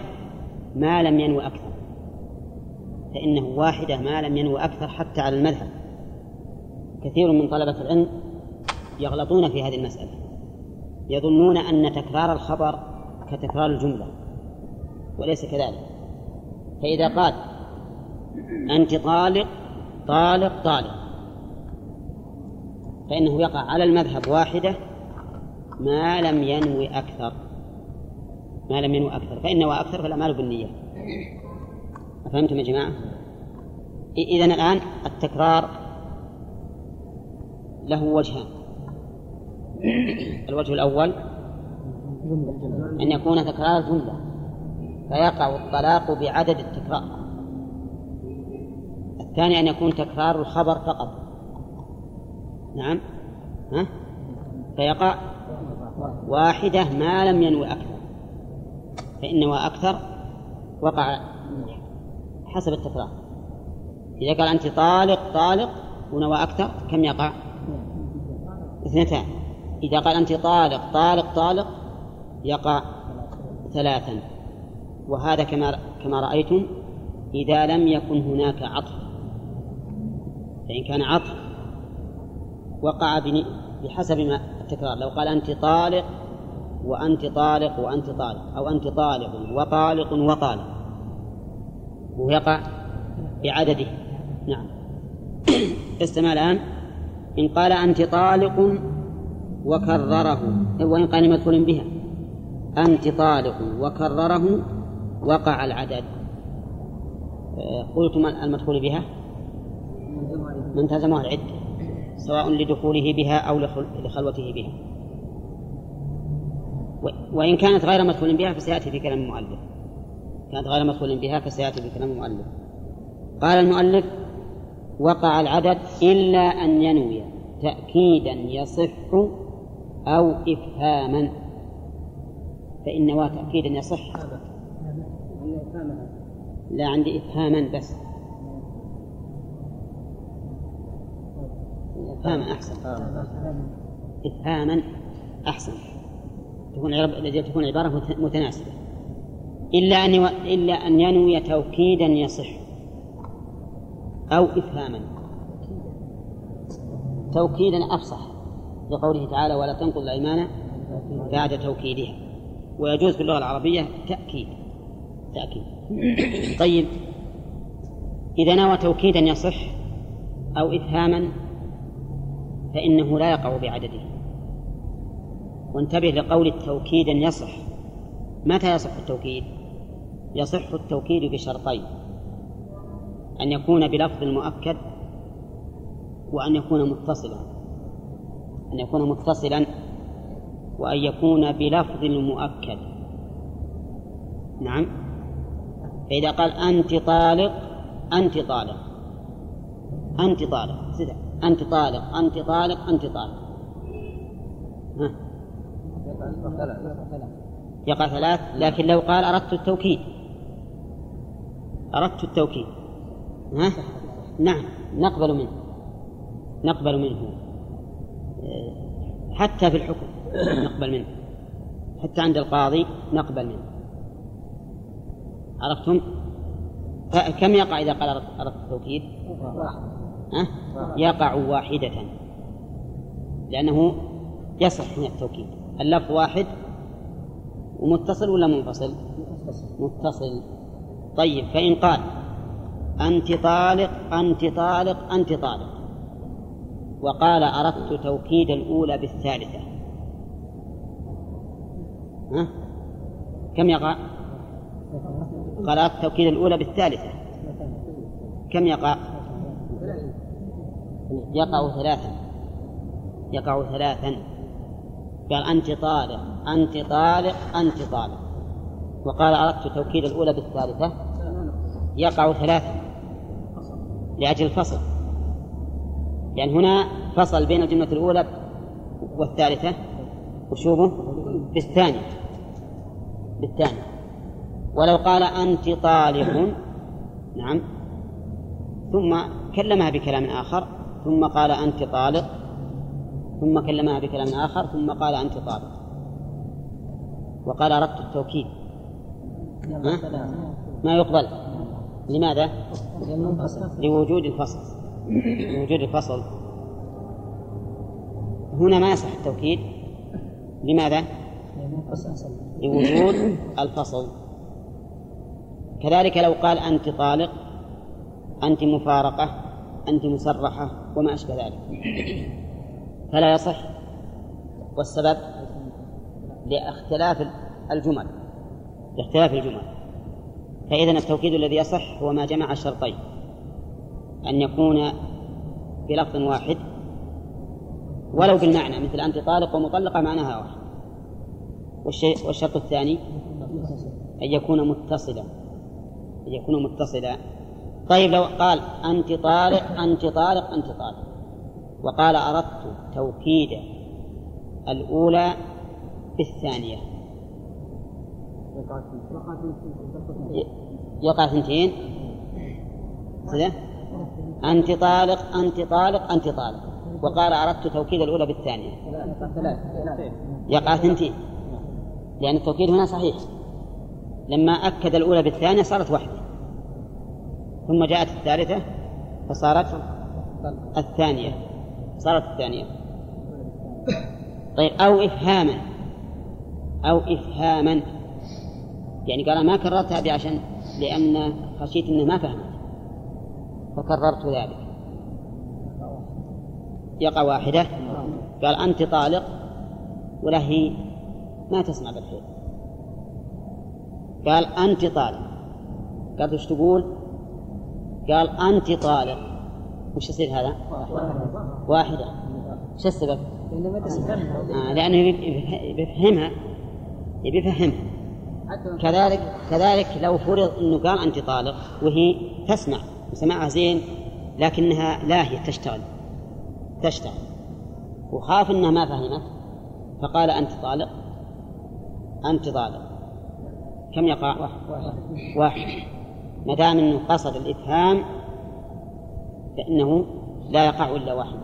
ما لم ينو أكثر. فإنه واحدة ما لم ينو أكثر حتى على المذهب. كثير من طلبة العلم يغلطون في هذه المسألة. يظنون أن تكرار الخبر كتكرار الجملة وليس كذلك. فإذا قال أنت طالق طالق طالق. فإنه يقع على المذهب واحدة ما لم ينوي أكثر. ما لم ينوي أكثر. فإن نوى أكثر فالأعمال بالنية. أفهمتم يا جماعة؟ إذا الآن التكرار له وجهان الوجه الأول أن يكون تكرار جملة. فيقع الطلاق بعدد التكرار. الثاني أن يكون تكرار الخبر فقط. نعم؟ ها؟ فيقع واحدة ما لم ينوي أكثر. فإن نوى أكثر وقع حسب التكرار. إذا قال أنت طالق طالق ونوى أكثر كم يقع؟ اثنتان. إذا قال أنت طالق طالق طالق يقع ثلاثا. وهذا كما كما رأيتم إذا لم يكن هناك عطف. فإن كان عطف وقع بحسب ما التكرار. لو قال أنت طالق وأنت طالق وأنت طالق أو أنت طالق وطالق وطالق. ويقع بعدده. نعم. استمع الآن. إن قال أنت طالق وكرره وإن قال مدخول بها. أنت طالق وكرره وقع العدد. آه، قلتم المدخول بها؟ من تلزمه العدة سواء لدخوله بها أو لخل- لخلوته بها. وإن كانت غير مدخول بها فسيأتي في كلام المؤلف. كانت غير مدخول بها فسيأتي في كلام المؤلف. قال المؤلف وقع العدد إلا أن ينوي تأكيدا يصح أو إفهاما. فإن نوى تأكيدا يصح. لا عندي إفهاما بس. إفهاما أحسن. إفهاما أحسن. تكون تكون عبارة متناسبة. إلا أن إلا أن ينوي توكيدا يصح أو إفهاما. توكيدا أفصح لقوله تعالى ولا تنقض الأيمان بعد توكيدها. ويجوز في اللغة العربية تأكيد. تأكيد. طيب. إذا نوى توكيدا يصح أو إفهاما فإنه لا يقع بعدده. وانتبه لقول التوكيد يصح. متى يصح التوكيد؟ يصح التوكيد بشرطين. أن يكون بلفظ مؤكد وأن يكون متصلا. أن يكون متصلا وأن يكون بلفظ مؤكد. نعم. فإذا قال أنت طالق أنت طالق. أنت طالق. أنت طالق أنت طالق أنت طالق. ها. يقع ثلاث لكن لو قال أردت التوكيد أردت التوكيد ها؟ نعم نقبل منه نقبل منه حتى في الحكم نقبل منه حتى عند القاضي نقبل منه عرفتم؟ كم يقع إذا قال أردت التوكيد؟ أه؟ يقع واحدة لأنه يصح من التوكيد اللفظ واحد ومتصل ولا منفصل؟ متصل طيب فإن قال أنت طالق أنت طالق أنت طالق وقال أردت توكيد الأولى بالثالثة ها؟ كم يقع؟ قال أردت توكيد الأولى بالثالثة كم يقع؟ يقع ثلاثا يقع ثلاثا قال أنت طالق أنت طالق أنت طالق. وقال أردت توكيد الأولى بالثالثة. يقع ثلاثا لأجل الفصل. يعني هنا فصل بين الجملة الأولى والثالثة. وشوفه بالثانية. بالثانية. ولو قال أنت طالق نعم. ثم كلمها بكلام آخر. ثم قال أنت طالق. ثم كلمها بكلام آخر ثم قال أنت طالق وقال أردت التوكيد. ما يقبل. لماذا؟ لوجود الفصل. لوجود الفصل. هنا ما يصح التوكيد. لماذا؟ لوجود الفصل. كذلك لو قال أنت طالق أنت مفارقة أنت مسرحة وما أشبه ذلك. فلا يصح. والسبب لاختلاف الجمل لاختلاف الجمل. فإذا التوكيد الذي يصح هو ما جمع الشرطين أن يكون بلفظ واحد ولو بالمعنى مثل أنت طالق ومطلقة معناها واحد. والشيء والشرط الثاني أن يكون متصلا أن يكون متصلا. طيب لو قال أنت طالق أنت طالق أنت طالق. وقال أردت توكيد الأولى بالثانية. يقع ثنتين كذا أنت طالق أنت طالق أنت طالق. وقال أردت توكيد الأولى بالثانية. يقع ثنتين لأن التوكيد هنا صحيح. لما أكد الأولى بالثانية صارت واحدة. ثم جاءت الثالثة فصارت الثانية. صارت الثانية. طيب أو إفهاما. أو إفهاما. يعني قال ما كررت هذه عشان لأن خشيت أنه ما فهمت. فكررت ذلك. يقع واحدة. قال أنت طالق ولا هي ما تسمع بالخير قال أنت طالق. قالت وش تقول؟ قال أنت طالق. وش يصير هذا؟ واحدة. وش السبب؟ آه لأنه يفهمها يبي يفهمها كذلك كذلك لو فرض إنه قال أنت طالق وهي تسمع. وسمعها زين لكنها لاهية تشتغل. تشتغل. وخاف إنها ما فهمت فقال أنت طالق. أنت طالق. كم يقع؟ واحد. واحد. ما دام إنه قصد الإفهام فانه لا يقع إلا واحد.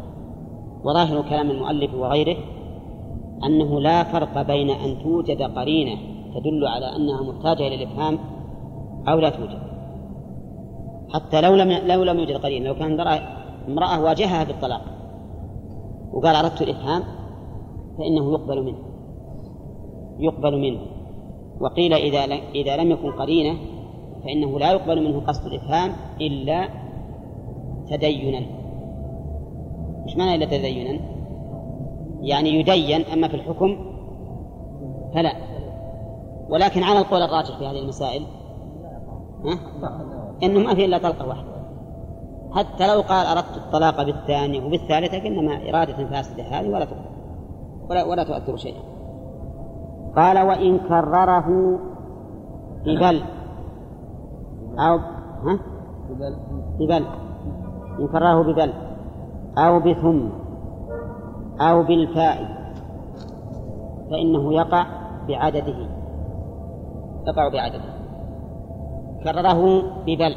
وظاهر كلام المؤلف وغيره أنه لا فرق بين أن توجد قرينة تدل على أنها محتاجة إلى الإفهام أو لا توجد. حتى لو لم لو لم يوجد قرينة لو كان امراه واجهها بالطلاق وقال أردت الإفهام فإنه يقبل منه. يقبل منه. وقيل إذا إذا لم يكن قرينة فإنه لا يقبل منه قصد الإفهام إلا تدينا. إيش معنى إلا تدينا؟ يعني يدين أما في الحكم فلا. ولكن على القول الراجح في هذه المسائل ها؟ إنه ما في إلا طلقة واحدة. حتى لو قال أردت الطلاق بالثانية وبالثالثة إنما إرادة فاسدة هذه ولا ولا, ولا تؤثر شيئا. قال وإن كرره ببل. أو ها؟ ببل. إن كرره ببل أو بثم أو بالفاء فإنه يقع بعدده يقع بعدده. كرره ببل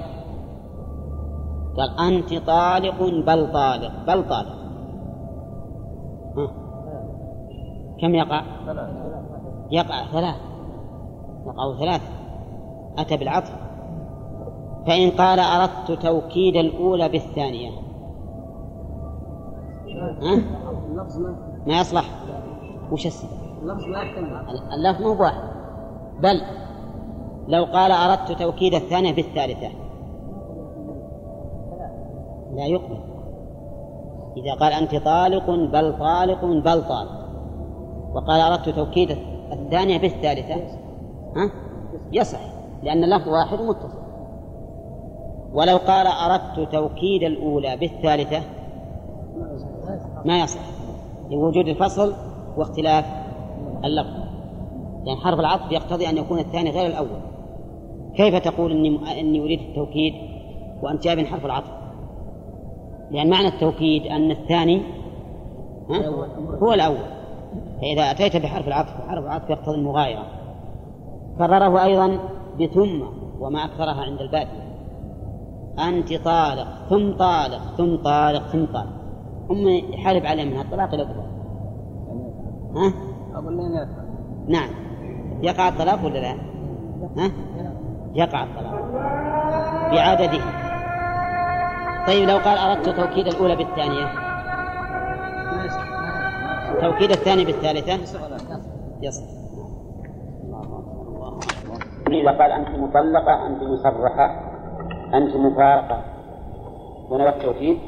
قال أنت طالق بل طالق بل طالق. ها. كم يقع؟ يقع ثلاث يقع ثلاث أتى بالعطف. فإن قال أردت توكيد الأولى بالثانية. ها؟ ما يصلح. وش السبب؟ اللفظ لا يحتمل اللفظ مو بواحد. بل لو قال أردت توكيد الثانية بالثالثة. لا يقبل. إذا قال أنت طالق بل طالق بل طالق. وقال أردت توكيد الثانية بالثالثة. ها؟ يصح. لأن اللفظ واحد متصل. ولو قال أردت توكيد الأولى بالثالثة ما يصح. لوجود الفصل واختلاف اللفظ. لأن يعني حرف العطف يقتضي أن يكون الثاني غير الأول. كيف تقول إني إني أريد التوكيد وأنت جايب حرف العطف؟ لأن معنى التوكيد أن الثاني ها هو الأول. فإذا أتيت بحرف العطف حرف العطف يقتضي المغايرة. كرره أيضا بثم وما أكثرها عند البادية أنت طالق ثم طالق ثم طالق ثم طالق. هم يحارب عليه من؟ الطلاق إلى الظهر ها؟ أقول نعم. يقع الطلاق ولا لا؟ ها؟ يقع الطلاق. بعدده. طيب لو قال أردت توكيد الأولى بالثانية؟ توكيد الثاني بالثالثة؟ يصح. إذا قال أنت مطلقة أنت مصرحة. أنت مفارقة. ونوى التوكيد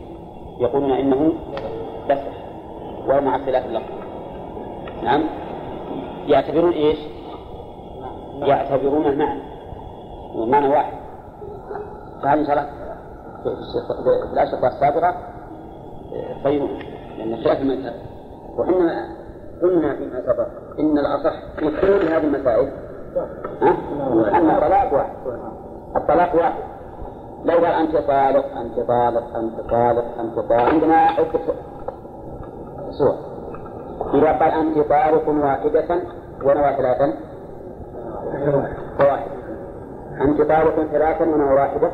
يقولون إنه يصح ومع اختلاف اللفظ. نعم. يعتبرون إيش؟ يعتبرون المعنى. المعنى واحد. فهذه إن شاء الله في الأشرطة السابقة طيبون لأن خلاف المذهب. وحنا قلنا فيما سبق إن الأصح في كل هذه المسائل أن الطلاق واحد. الطلاق واحد. لو قال أنت طالق أنت طالق أنت طالق أنت طالق. عندنا عدة صور إذا قال أنت طالق واحدة ونوى ثلاثا فواحد أنت طالق ثلاثا ونوى واحدة.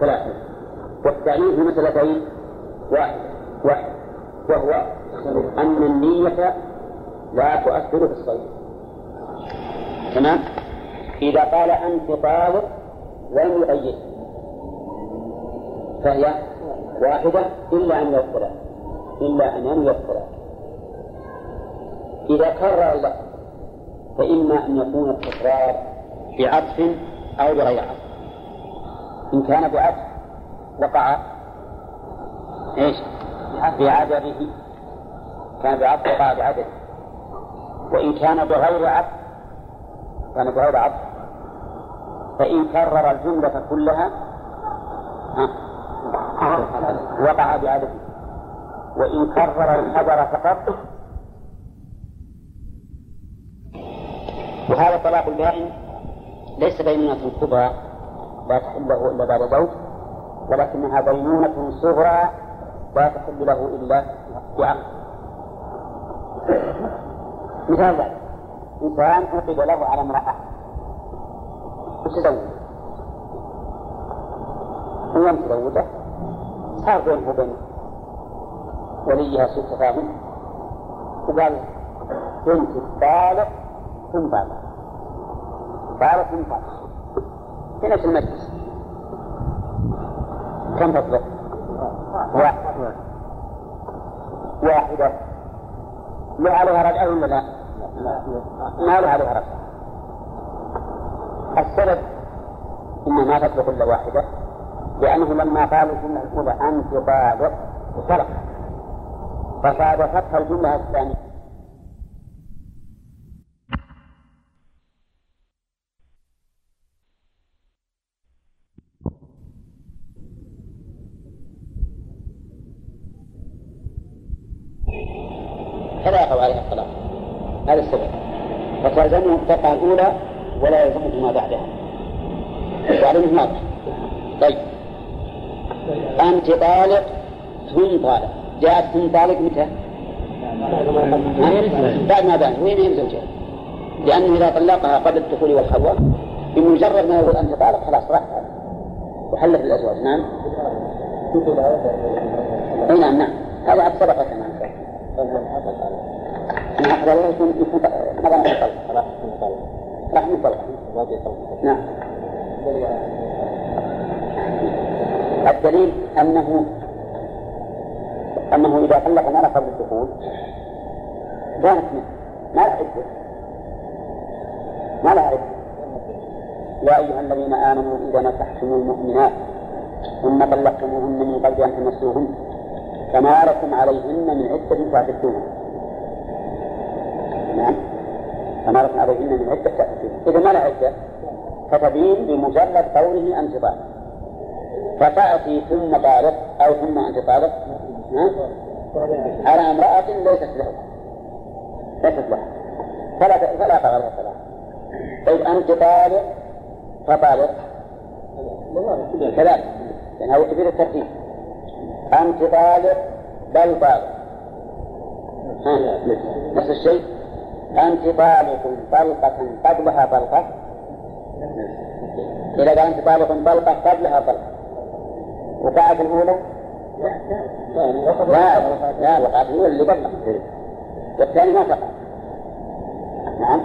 ثلاثة. والتعليل في مسألتين واحد. واحد. وهو أن النية لا تؤثر في الصيد. تمام؟ إذا قال أنت طالق لم يغير فهي واحدة إلا أن يدخل إلا أن يدخل إذا كرر اللفظ فإما أن يكون التكرار بعطف أو بغير عطف إن كان بعدل وقع إيش؟ بعدده. كان بعدل وقع بعدل وإن كان بغير عبد كان بغير عبد فإن كرر الجملة كلها وقع بعدده وإن كرر الخبر فقط. وهذا طلاق البائن ليس بينونة كبرى لا تحل له إلا بعد زوج ولكنها بينونة صغرى لا تحل له إلا بعقد مثال ذلك إنسان عقد له على امرأة. وتزوج ويوم تزوجه صار بينه وبين وليها سوء تفاهم وقال بنت بالغ ثم بالغ بالغ ثم بالغ في نفس المجلس. كم تطلق؟ واحد. واحدة. لا عليها رجعة ولا؟ لا؟ ما له عليها رجعة السبب إن ما تطلق إلا واحدة. لأنه لما قالوا الجملة الأولى أنت بالغ وصرف فصادفتها الجملة الثانية. فلا يقع عليها الطلاق هذا السبب. فتلزمه الطلقة الأولى ولا يلزمه ما بعدها. وعليه ما طيب. أنت طالق ثم طالق جاءت ثم طالق متى؟ بعد ما بان. وين هي زوجها؟ لأنه إذا طلقها قبل الدخول والخلوة بمجرد ما يقول أنت طالق خلاص راح وحلت الأزواج. نعم. أي نعم نعم. هذا عاد سبق كمان ما أحضر يكون هذا من الطلق راح من الطلق نعم. الدليل أنه أنه إذا طلق المرأة قبل الدخول كانت منه. ما لها عدة ما لها عدة يا أيها الذين آمنوا إذا نكحتم المؤمنات ثم طلقتموهن من قبل أن تمسوهن فما لكم عليهن من عدة تعتدونها نعم. فما لكم عليهن من عدة تعتدونها إذا ما لها عدة فتبين بمجرد قوله أنت فتأتي ثم طالق أو ثم أنت طالق. على امرأة ليست له. ليست له. فلا فلا تغير الصلاة طيب أنت طالق فطالق. كذلك. لأنه يفيد الترتيب. أنت طالق بل طالق. نفس الشيء. أنت طالق طلقة قبلها طلقة. إذا قال أنت طالق طلقة قبلها طلقة. وقعت الأولى؟ لا لا وقعت الأولى اللي قبلها والثاني ما تقع نعم.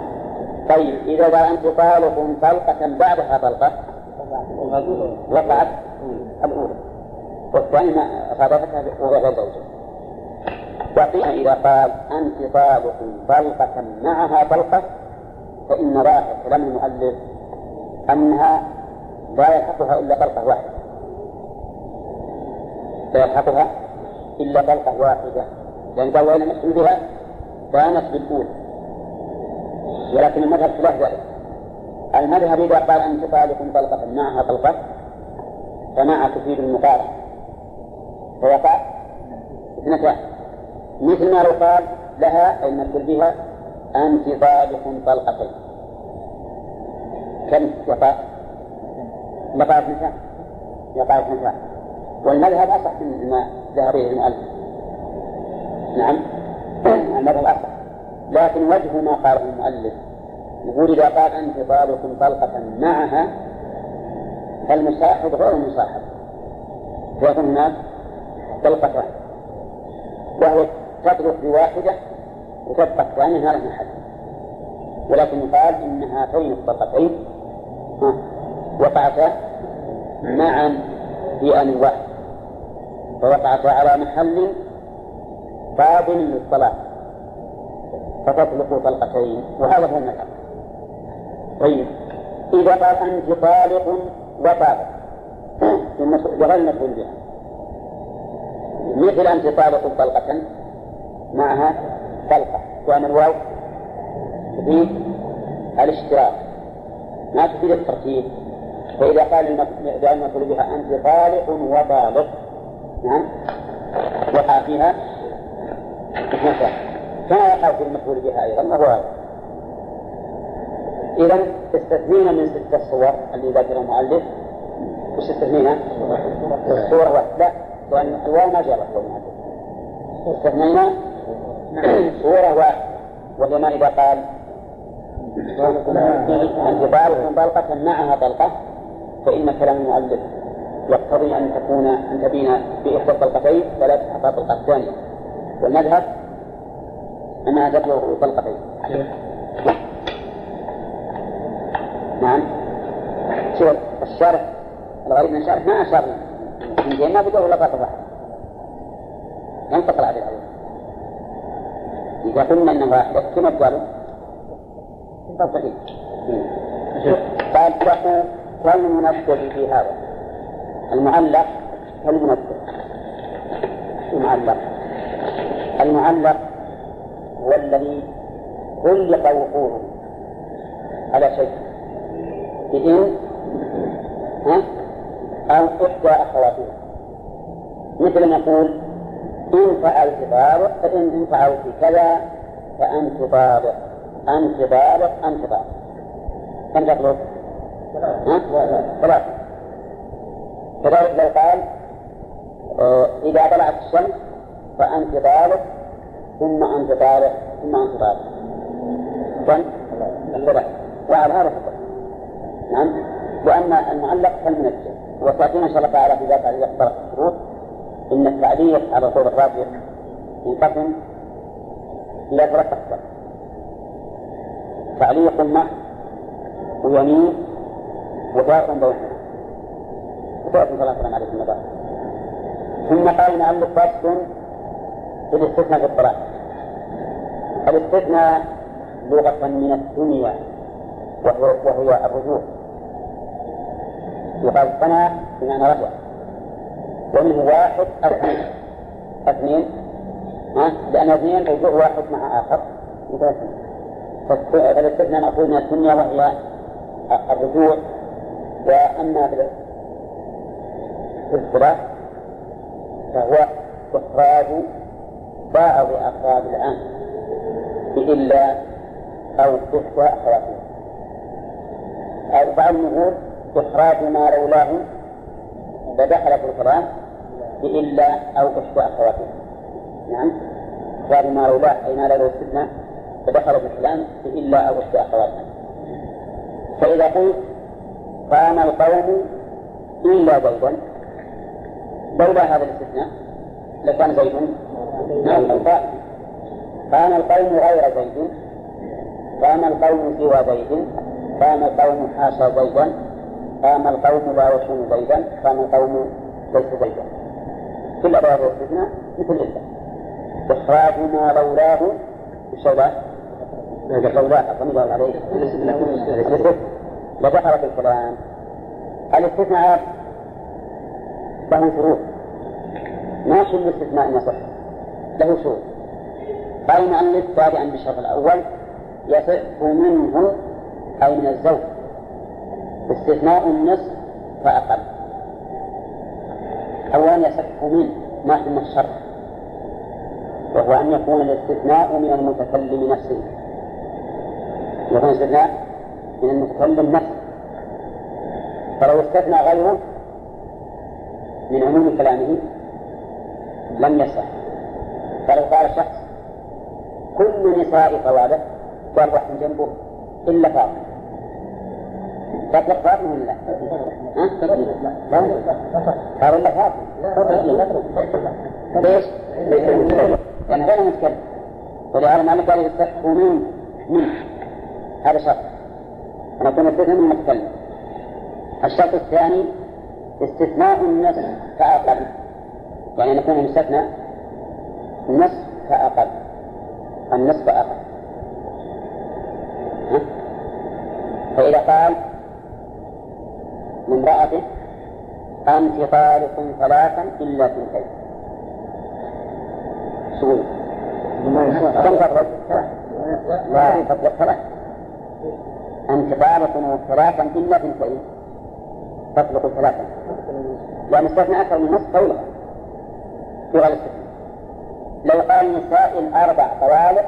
طيب إذا قال أنت طالق طلقة بعدها طلقة وقعت الأولى. والثاني ما صادفتها وهو غير زوجة وقيل إذا قال أنت طالق طلقة معها طلقة فإن ظاهر كلام المؤلف أنها لا يلحقها إلا طلقة واحدة. لا يلحقها إلا طلقة واحدة لأن قال وإن نحسن بها كانت بالأولى ولكن المذهب خلاف ذلك. المذهب إذا قال أنت طالق طلقة معها طلقة فمع تفيد المقارنة. فيقع اثنتان. مثل ما لو قال لها أي نقول بها أنت طالق طلقتين كم؟ يقع؟ يقع اثنتان. يقع اثنتان. والمذهب أصح من ما ذهب إليه المؤلف. نعم. المذهب أصح. لكن وجه ما قاله المؤلف. يقول إذا قال طالق طلقة معها فالمصاحب غير المصاحب. ويكون هناك طلقتان. وهو تطلق بواحدة وتبقى الثانية هذا محل ولكن يقال إن هاتين الطلقتين وقعتا معا في آن واحد. فوقعتا على محل فاضل للطلاق فتطلق طلقتين وهذا هو المذهب. طيب إذا قال أنت طالق وطالق بغير مفعول بها. مثل أنت طالق طلقة معها طلقة وأن الواو تفيد الاشتراك. ما تفيد الترتيب. فإذا قال المفعول بها أنت طالق وطالق نعم. وقع فيها اثنتان كما يقع في المفعول بها أيضا وهو هذا إذا استثنينا من ستة صور اللي ذكر المؤلف. وش استثنينا؟ الصورة واحدة. لا لأن الواو ما جاء المؤلف استثنينا صورة واحدة. وهي ما إذا قال طالق طلقة معها طلقة. فإن كلام المؤلف يقتضي أن تكون أن تبين بإحدى الطلقتين ولا تحقق الطلقة الثانية والمذهب أنها تبلغ طلقتين نعم. شوف الشرح الغريب من الشرح ما أشار من ما بدور لقطة واحدة ينتقل عليه الأول إذا قلنا أنه واحدة كما قالوا طبقين قال كالمنفذ في هذا. المعلق كالمنفذ المعلق. المعلق هو الذي علق وقوعه. على شيء. بإن أو إحدى أخواتها مثل أن يقول إن فعلت ضارع فإن إن فعلت كذا فأنت ضارع أنت ضارع أنت ضارع كم تطلب؟ ثلاثة. كذلك لو قال آه، إذا طلعت الشمس فأنت ضارع ثم أنت ضارع ثم أنت ضارع كم؟ ثلاثة وعلى هذا فقط. نعم. وأما المعلق فالمنجم وسيأتينا إن شاء الله تعالى في ذات إذا اختلف الشروط إن التعليق على طول الراجح ينقسم إلى ثلاث أقسام تعليق محض ويمين وفاق بينهما صلى الله عليه وسلم ثم قال المؤلف فصل في الاستثناء في الطلاق الاستثناء لغة من الدنيا وهو وهو الرجوع. يقال صنع بمعنى رجع ومنه واحد أو اثنين. اثنين؟ ها؟ لأن اثنين رجوع واحد مع آخر. فالاستثناء مأخوذ من الدنيا وهي الرجوع. وأما في الصلاة فهو إخراج بعض أفراد العام إلا أو إحدى أخواتها أو بعض النقول إخراج ما لولاه لدخل في القرآن إلا أو إحدى أخواتها نعم إخراج ما لولاه أي ما لولاه استثناء فدخل في الكلام إلا أو إحدى أخواتها فإذا قلت قام القوم إلا زيدا لولا هذا الاستثناء لكان زيد. نعم قام القوم غير زيد. قام القوم سوى زيد. قام القوم حاشا زيدا. قام القوم لا يكون زيدا. قام القوم ليس زيدا. كل أبواب الاستثناء مثل إلا إخراج ما لولاه الشوبة لولاه الله عليه. لدخل في الكلام الاستثناء له شروط ما كل استثناء يصح له شروط. قال المؤلف تابعا بالشرط الأول يصح منه أو من الزوج. استثناء النصف فأقل. أولا يصح منه ما ثم الشرط وهو أن يكون الاستثناء من المتكلم نفسه. يكون الاستثناء من المتكلم نفسه. فلو استثنى غيره من عموم كلامه لم يصح فلو قال شخص كل نساء واحد جنبه إلا فاطمة. تطلق فاطمة ولا لا؟ ها؟ إلا فاطمة. ليش؟ لأن غير متكلم. ولهذا ما قال يصح من من هذا شرط. أنا كنت استثناء من المتكلم الشرط الثاني استثناء النصف فأقل. يعني نكون مستثنى النصف فأقل. النصف أقل. فإذا قال لامرأته أنت طالق ثلاثا إلا ثنتين سوي كم تطلق؟ لا تطلق ثلاث أنت طالق ثلاثا إلا ثنتين تطلق ثلاثا لأن استثنى أكثر من نصف طولها في غير الاستثناء لو قال نساء الأربع طوالق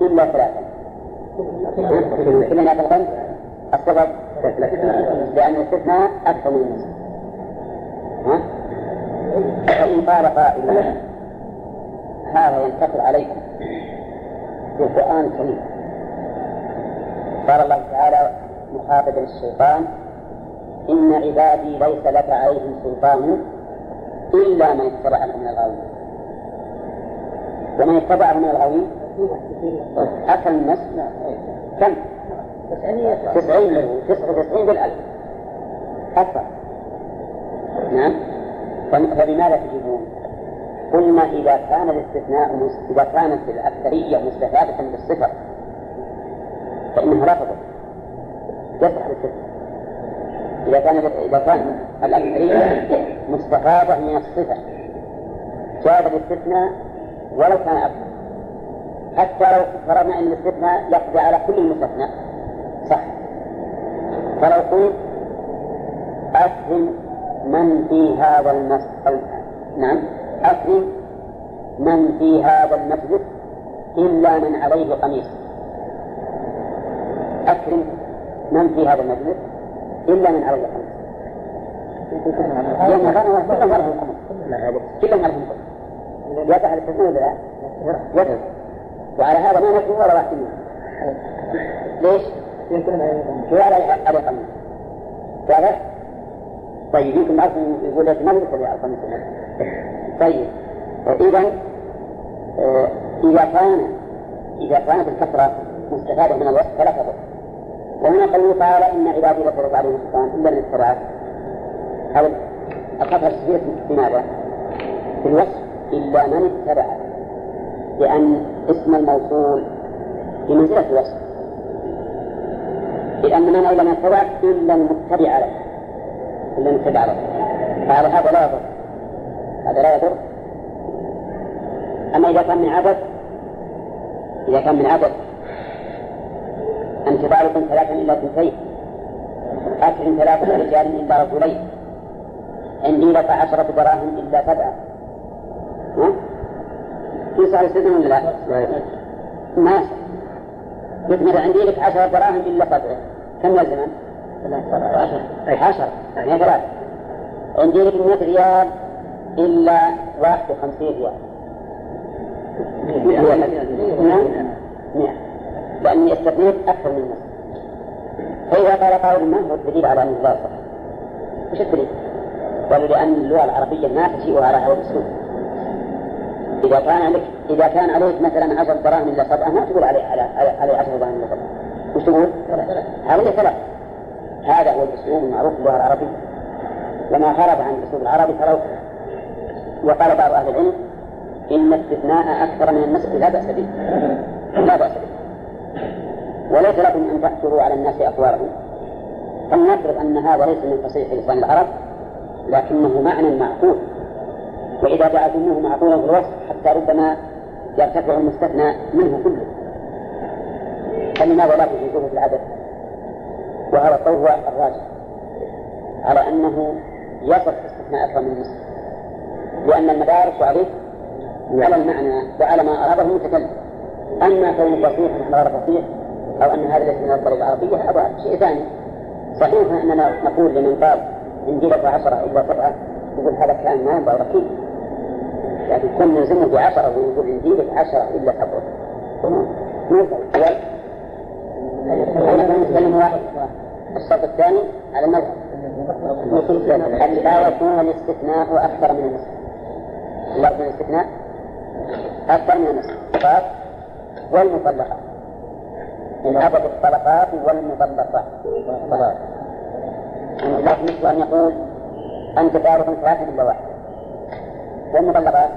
إلا ثلاثا كلنا الغنم السبب لأن الاستثناء أكثر من النصف ها؟ فإن قال قائل هذا ينتصر عليكم. في القرآن الكريم. قال الله تعالى مخاطبا الشيطان إن عبادي ليس لك عليهم سلطان إلا من اتبعك من الغاوين. ومن اتبعه من الغاوين؟ أكل الناس. كم؟ تسعين تسعة وتسعين بالألف. أكثر نعم. فبماذا تجيبون؟ قلنا إذا كان الاستثناء إذا كانت الأكثرية مستفادة بالصفة فإنها لا تضر يصح الاستثناء إذا كان إذا كان الأكثرية مستفادة من الصفة جاز الاستثناء ولو كان أكثر حتى لو فرضنا أن الاستثناء يقضي على كل المستثنى. صح. فلو قلت أكرم من في هذا المسجد نعم. أكرم من في هذا المسجد إلا من عليه قميص. أكرم من في هذا المسجد إلا من عليه قميص لأن كانوا كلهم عليهم قميص كلهم عليهم قميص يقع الاستثناء ولا لا؟ وعلى هذا ما نكتب ولا واحد منهم ليش؟ شو على على قميص واضح؟ طيب يمكن بعض يقول لك ما نقول على قميص طيب إذا آه، إذا كان إذا كانت الكثرة مستفادة من الوصف فلا تضر. وهنا قوله تعالى إن عبادي لا ترد عليهم سلطان إلا اتبعك أو الكثرة تثبيت بماذا؟ في الوصف إلا من اتبعك لأن اسم الموصول في منزلة الوصف. لأن من إلا من اتبعك إلا المتبع له. إلا المتبع له. فعلى هذا لا يضر. هذا لا يضر. أما إذا كان من عدد إذا كان من عدد أنت بارك ثلاثا إلا اثنتين. أكرم ثلاثة رجال إلا رجلين. عندي لك عشرة دراهم إلا سبعة. ها؟ يسعى السجن ولا لا؟ ما ماشي مثلا عندي لك عشرة دراهم إلا سبعة. كم يلزمن؟ عشرة. أي عشرة. يعني ثلاثة عندي لك مئة ريال إلا واحد وخمسين ريال. 100 لأني يستفيد أكثر من الناس فإذا قال قائل ما هو الدليل على أن الله صح؟ وش الدليل؟ قالوا لأن اللغة العربية ما تجيء على هذا الأسلوب إذا كان عليك إذا كان عليك مثلا عشر دراهم إلا سبعة ما تقول عليه على عليه عشر دراهم إلا سبعة. وش تقول؟ عليه ثلاث هذا هو الأسلوب المعروف باللغة العربية. وما خرج عن الأسلوب العربي فلو. وقال بعض أهل العلم إن استثناء أكثر من النصف لا بأس به. لا بأس به. وليس لكم أن تحشروا على الناس أقوالهم فلنفرض أن هذا ليس من فصيح لسان العرب لكنه معنى معقول. وإذا جعلتموه معقولا في الوصف حتى ربما يرتفع المستثنى منه كله. فلماذا لا تجيزوه في العدد؟ وهذا هو الراجح. على أنه يصف استثناء أكثر من النصف لأن المدارس عليه على المعنى وعلى ما أراده المتكلم أما كون فصيح نحن غير فصيح أو أن هذا ليس من الطريقة العربية هذا شيء ثاني. صحيح أننا نقول لمن قال إن جلس عشرة إلا سبعة يقول هذا كلام ما ينبغي ركيب لكن كن نلزمه بعشرة ويقول إن جيلك عشرة إلا واحد. الشرط الثاني على المذهب. لا يكون الاستثناء أكثر من النصف. لا يكون الاستثناء أكثر من النصف. والمطلقات من عدد الطلقات والمطلقات لكن مثل أن يقول أنت فارغ ثلاثة إلا واحد والمطلقات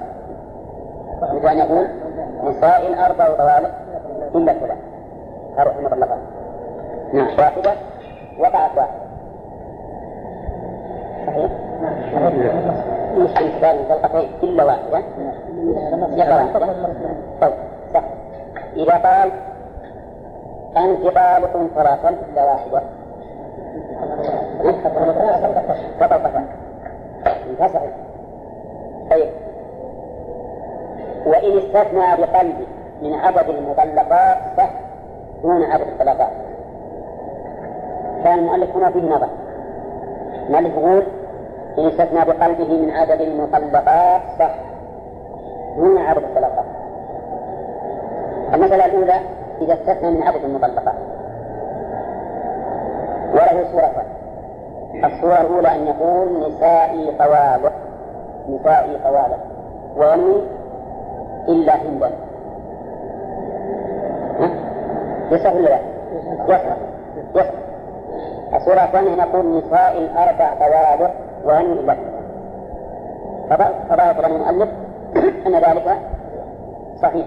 مثل أن يقول نساء الأربع وطوالق إلا ثلاث هذه المطلقات نعم. واحدة وقعت واحدة. صحيح؟ مشكلة كتاب مطلقتين إلا واحدة. يقرأ. طيب. صح إذا قال أنت طالق ثلاثا إلا واحدة فطلقتان انفصل طيب. وإن استثنى بقلبه من عدد المطلقات صح دون عدد الطلقات. كان المؤلف هنا فيه نظر المؤلف يقول إن استثنى بقلبه من عدد المطلقات صح دون عدد الطلقات. المسألة الأولى إذا استثنى من عدد المطلقات وله صورتان. الصورة الأولى أن يقول نسائي طوالق نسائي طوالق وينوي إلا هندا يصح ولا لا؟ يصح يصح الصورة الثانية نقول نساء الأربع طوالق وينوي إلا هندا فظاهر المؤلف أن ذلك صحيح.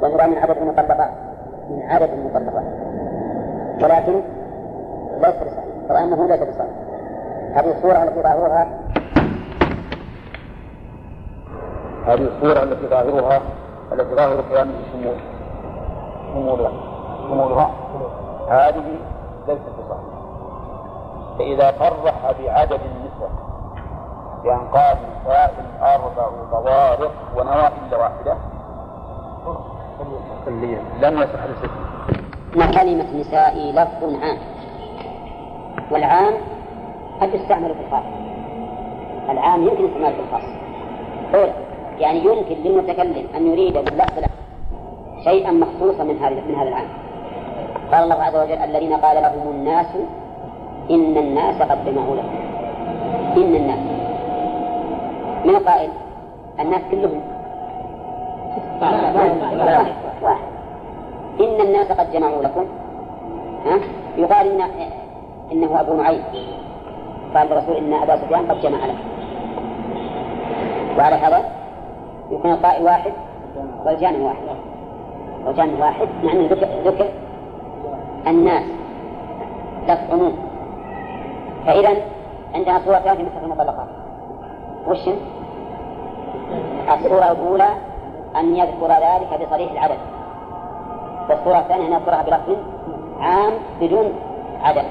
وهو من عدد المطلقات من عدد المطلقات ولكن ليس بصحيح طبعا أنه ليس بصحيح. هذه الصورة التي ظاهرها هذه الصورة التي ظاهرها التي ظاهر قيام الشمول شمولها شمولها هذه ليست بصحيحة. فإذا صرح بعدد النسوة بأن قال نساء أربع طوارق ونوى إلا لم ما كلمة نسائي لفظ عام. والعام قد يستعمل في الخاص. العام يمكن استعماله في الخاص. أولا يعني يمكن للمتكلم أن يريد باللفظ شيئا مخصوصا من هذا من هذا العام. قال الله عز وجل الذين قال لهم الناس إن الناس قد جمعوا لكم. إن الناس. من القائل؟ الناس كلهم. واحد إن الناس قد جمعوا لكم. ها؟ يقال إن إنه أبو نعيم. قال الرسول إن أبا سفيان قد جمع لكم. وعلى هذا يكون القائل واحد والجامع واحد. والجامع واحد يعني ذكر, ذكر الناس لفظ عموم فإذا عندنا صورتان في مثل المطلقات وش الصورة الأولى أن يذكر ذلك بصريح العدد. والصورة الثانية أن يذكرها بلفظ عام بدون عدد.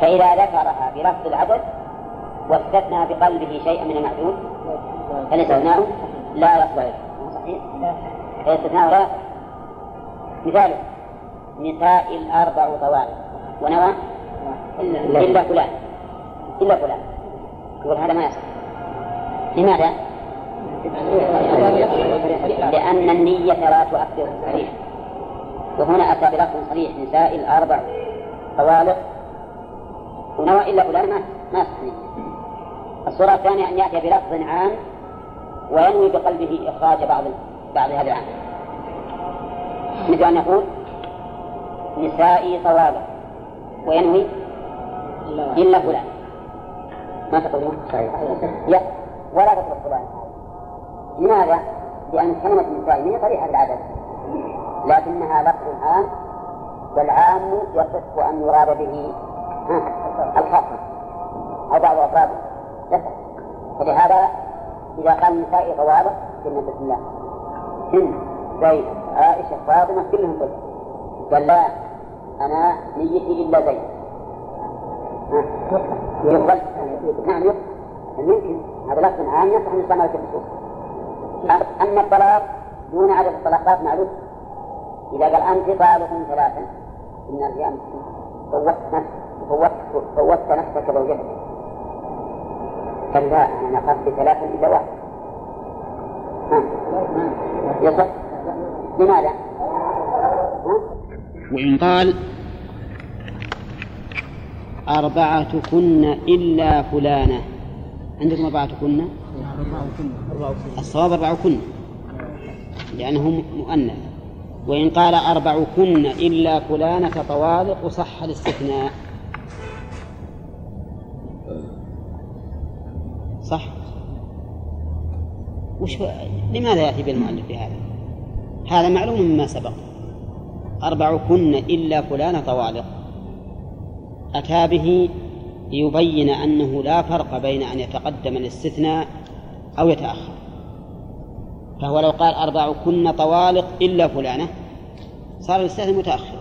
فإذا ذكرها بلفظ العدد واستثنى بقلبه شيئا من المعدود فالاستثناء لا يصلح صحيح؟ الاستثناء لا مثال نساء الأربع طوال ونوى؟ إلا فلان. إلا فلان. يقول هذا ما يصح. لماذا؟ لأن النية لا تؤثر صريح. وهنا أتى بلفظ صريح نساء الأربع طوالق. ونوى إلا فلان ما ما يصح الصورة الثانية أن يأتي بلفظ عام وينوي بقلبه إخراج بعض بعض هذا العام. مثل أن يقول نسائي طوالق. وينوي إلا فلان. ما تقولون؟ صحيح. ولا تترك فلان. لماذا؟ لأن كلمة من صريحة العدد. لكنها لفظ عام والعام يصح أن يراد به الخاصة أو بعض أفراده يصح فلهذا إذا قال نسائي طوابق قلنا بسم الله. هند زيد عائشة فاطمة كلهم قلت قال لا أنا نيتي إلا زيد. نعم يقبل يمكن؟ هذا لفظ عام يصح أن يستعمل في النصوص أما الطلاق دون عدد الطلاقات معروف. إذا قال أنت طالق ثلاثا إن الأيام فوتت نفسك فوتت نفسك زوجتك. كلا أنا أخذت ثلاثا إلا واحد. يصح. لماذا؟ وإن قال أربعة كن إلا فلانة. عندكم أربعة كن؟ الصواب أربعة كن. لأنه مؤنث. وإن قال أربع كن إلا فلانة طوالق صح الاستثناء. صح؟ وش لماذا يأتي بالمؤلف بهذا؟ هذا معلوم مما سبق. أربع كن إلا فلان طوالق. أتى به ليبين أنه لا فرق بين أن يتقدم الاستثناء أو يتأخر. فهو لو قال أربع كن طوالق إلا فلانة صار الاستثناء متأخرا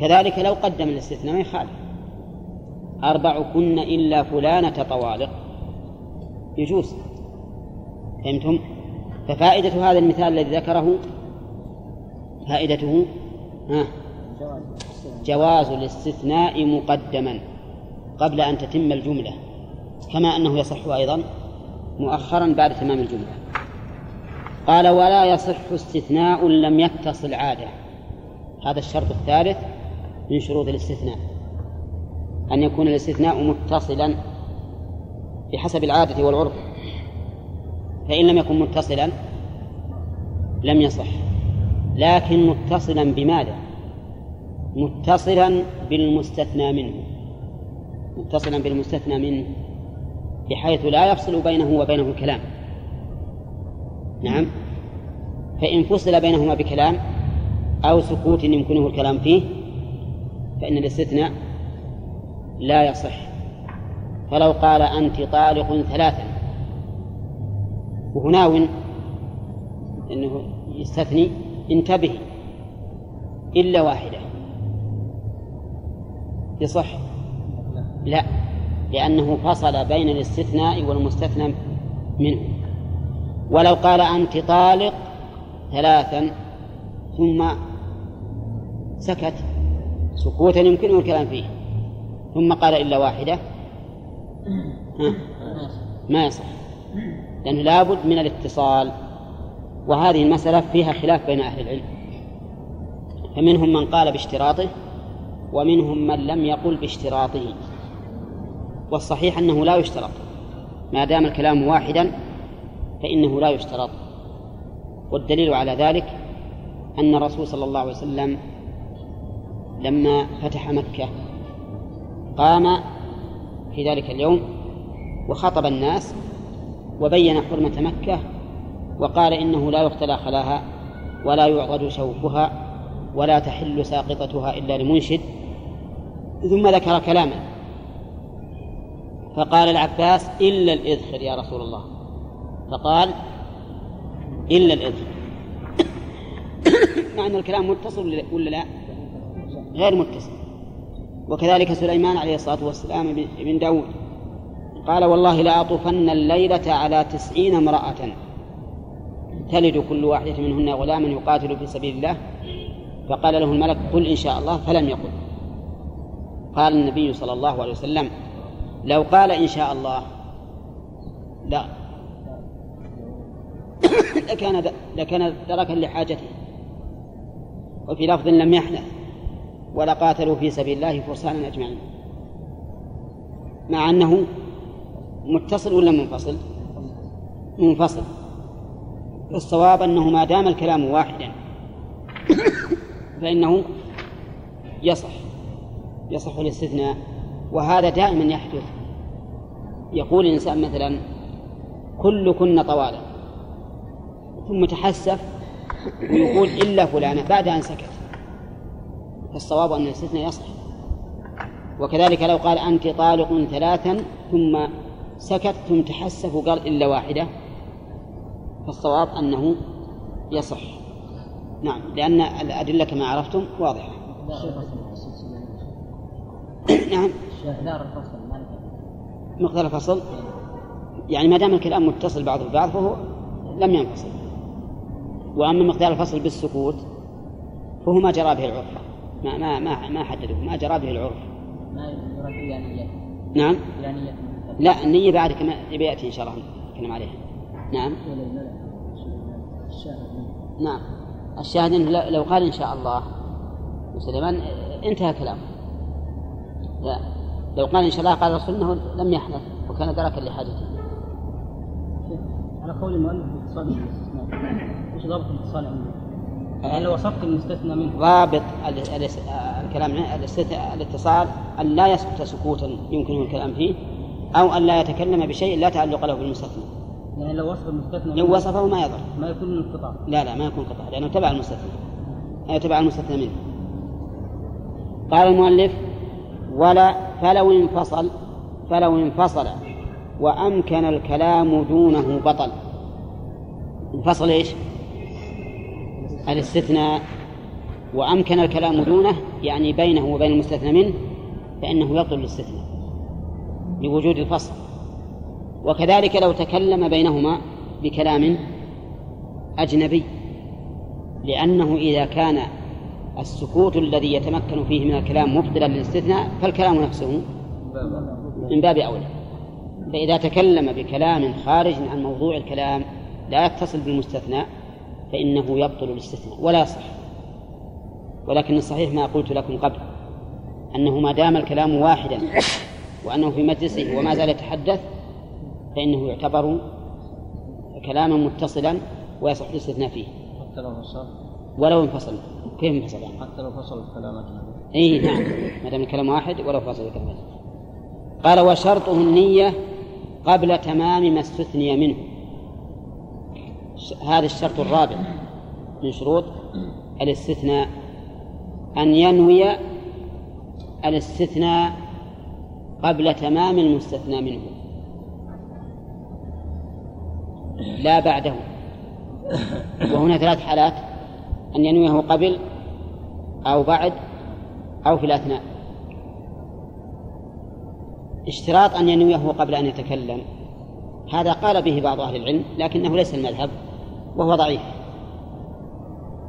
كذلك لو قدم الاستثناء ما يخالف. أربع كن إلا فلانة طوالق يجوز. فهمتم؟ ففائدة هذا المثال الذي ذكره فائدته ها جواز الاستثناء مقدما. قبل أن تتم الجملة كما أنه يصح أيضا مؤخرا بعد تمام الجملة. قال ولا يصح استثناء لم يتصل عادة. هذا الشرط الثالث من شروط الاستثناء أن يكون الاستثناء متصلا بحسب العادة والعرف. فإن لم يكن متصلا لم يصح لكن متصلا بماذا؟ متصلا بالمستثنى منه. متصلا بالمستثنى منه بحيث لا يفصل بينه وبينه الكلام. نعم. فإن فصل بينهما بكلام أو سكوت يمكنه الكلام فيه فإن الاستثناء لا يصح. فلو قال أنت طالق ثلاثا وهو ناو أنه يستثني انتبه إلا واحدة. يصح. لا لأنه فصل بين الاستثناء والمستثنى منه. ولو قال أنت طالق ثلاثا ثم سكت. سكوتا يمكنه الكلام فيه. ثم قال إلا واحدة. ها؟ ما يصح. لأنه لابد من الاتصال. وهذه المسألة فيها خلاف بين أهل العلم. فمنهم من قال باشتراطه ومنهم من لم يقل باشتراطه. والصحيح أنه لا يشترط. ما دام الكلام واحدا فإنه لا يشترط. والدليل على ذلك أن الرسول صلى الله عليه وسلم لما فتح مكة قام في ذلك اليوم وخطب الناس وبين حرمة مكة وقال إنه لا يقتلى خلاها ولا يعضد شوكها ولا تحل ساقطتها إلا لمنشد ثم ذكر كلاما فقال العباس إلا الإذخر يا رسول الله. فقال إلا الإذخر. مع أن الكلام متصل ولا لا؟ غير متصل. وكذلك سليمان عليه الصلاة والسلام بن داود. قال والله لأطوفن الليلة على تسعين امرأة. تلد كل واحدة منهن غلاما يقاتل في سبيل الله. فقال له الملك قل إن شاء الله فلم يقل. قال النبي صلى الله عليه وسلم لو قال إن شاء الله. لا. لكان لكان دركا لحاجته. وفي لفظ لم يحنث. ولقاتلوا في سبيل الله فرسانا أجمعين. مع أنه متصل ولا منفصل؟ منفصل. الصواب أنه ما دام الكلام واحدا. فإنه يصح. يصح الاستثناء. وهذا دائما يحدث. يقول الإنسان مثلا كلكن طوالا ثم تحسف ويقول إلا فلانة. بعد أن سكت. فالصواب أن الاستثناء يصح. وكذلك لو قال أنت طالق ثلاثا. ثم سكت ثم تحسف وقال إلا واحدة. فالصواب أنه يصح. نعم لأن الأدلة كما عرفتم واضحة. نعم. مقدار الفصل مقدار الفصل؟ يعني ما دام الكلام متصل بعضه ببعض فهو لم ينفصل. وأما مقدار الفصل بالسكوت فهو ما جرى به العرف. ما ما ما ما حدده ما جرى به العرف. ما نية نعم. لا النية بعد كما يأتي إن شاء الله نتكلم عليها. نعم. نعم. الشاهد إنه لو قال إن شاء الله سليمان انتهى كلامه. لا. لو قال إن شاء الله قال الرسول أنه لم يحدث وكان دركا لحاجته. على قول المؤلف الاتصال بالاستثناء. إيش ضابط الاتصال عنده؟ يعني لو وصفت المستثنى منه؟ ضابط ال- ال- الكلام الاتصال أن لا يسكت سكوتا يمكنه الكلام فيه أو أن لا يتكلم بشيء لا تعلق له بالمستثنى. يعني لو وصف المستثنى لو وصفه ما يضر. ما يكون من القطع لا لا ما يكون قطع لأنه تبع المستثنى. أي تبع المستثنى منه. قال المؤلف ولا فلو انفصل فلو انفصل وأمكن الكلام دونه بطل. انفصل إيش؟ الاستثناء. وأمكن الكلام دونه يعني بينه وبين المستثنى منه فإنه يبطل الاستثناء لوجود الفصل. وكذلك لو تكلم بينهما بكلام أجنبي لأنه إذا كان السكوت الذي يتمكن فيه من الكلام مبطلا للاستثناء فالكلام نفسه من باب أولى. فإذا تكلم بكلام خارج عن موضوع الكلام لا يتصل بالمستثنى فإنه يبطل الاستثناء ولا يصح ولكن الصحيح ما قلت لكم قبل أنه ما دام الكلام واحدا وأنه في مجلسه وما زال يتحدث فإنه يعتبر كلاما متصلا ويصح الاستثناء فيه. حتى لو ولو انفصل. كيف انفصل؟ يعني؟ حتى لو فصل الكلام إي نعم. ما دام الكلام واحد ولو فصل الكلام قال وشرطه النية قبل تمام ما استثني منه. هذا الشرط الرابع من شروط الاستثناء. أن ينوي الاستثناء قبل تمام المستثنى منه. لا بعده. وهنا ثلاث حالات. أن ينويه قبل أو بعد أو في الأثناء. اشتراط أن ينويه قبل أن يتكلم. هذا قال به بعض أهل العلم لكنه ليس المذهب وهو ضعيف.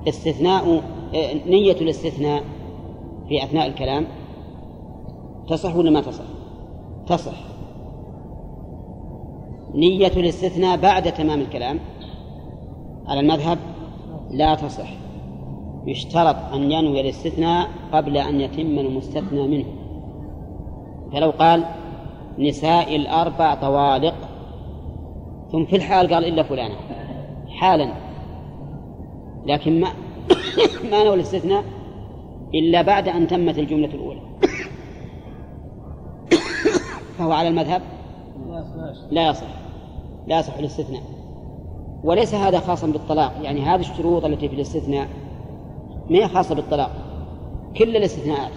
استثناء نية الاستثناء في أثناء الكلام تصح ولا ما تصح؟ تصح. نية الاستثناء بعد تمام الكلام على المذهب لا تصح. يشترط أن ينوي الاستثناء قبل أن يتم المستثنى منه. فلو قال نساء الأربع طوالق ثم في الحال قال إلا فلانة حالا. لكن ما ما نوى الاستثناء إلا بعد أن تمت الجملة الأولى. فهو على المذهب؟ لا يصح. لا يصح الاستثناء. وليس هذا خاصا بالطلاق. يعني هذه الشروط التي في الاستثناء ما هي خاصة بالطلاق كل الاستثناءات.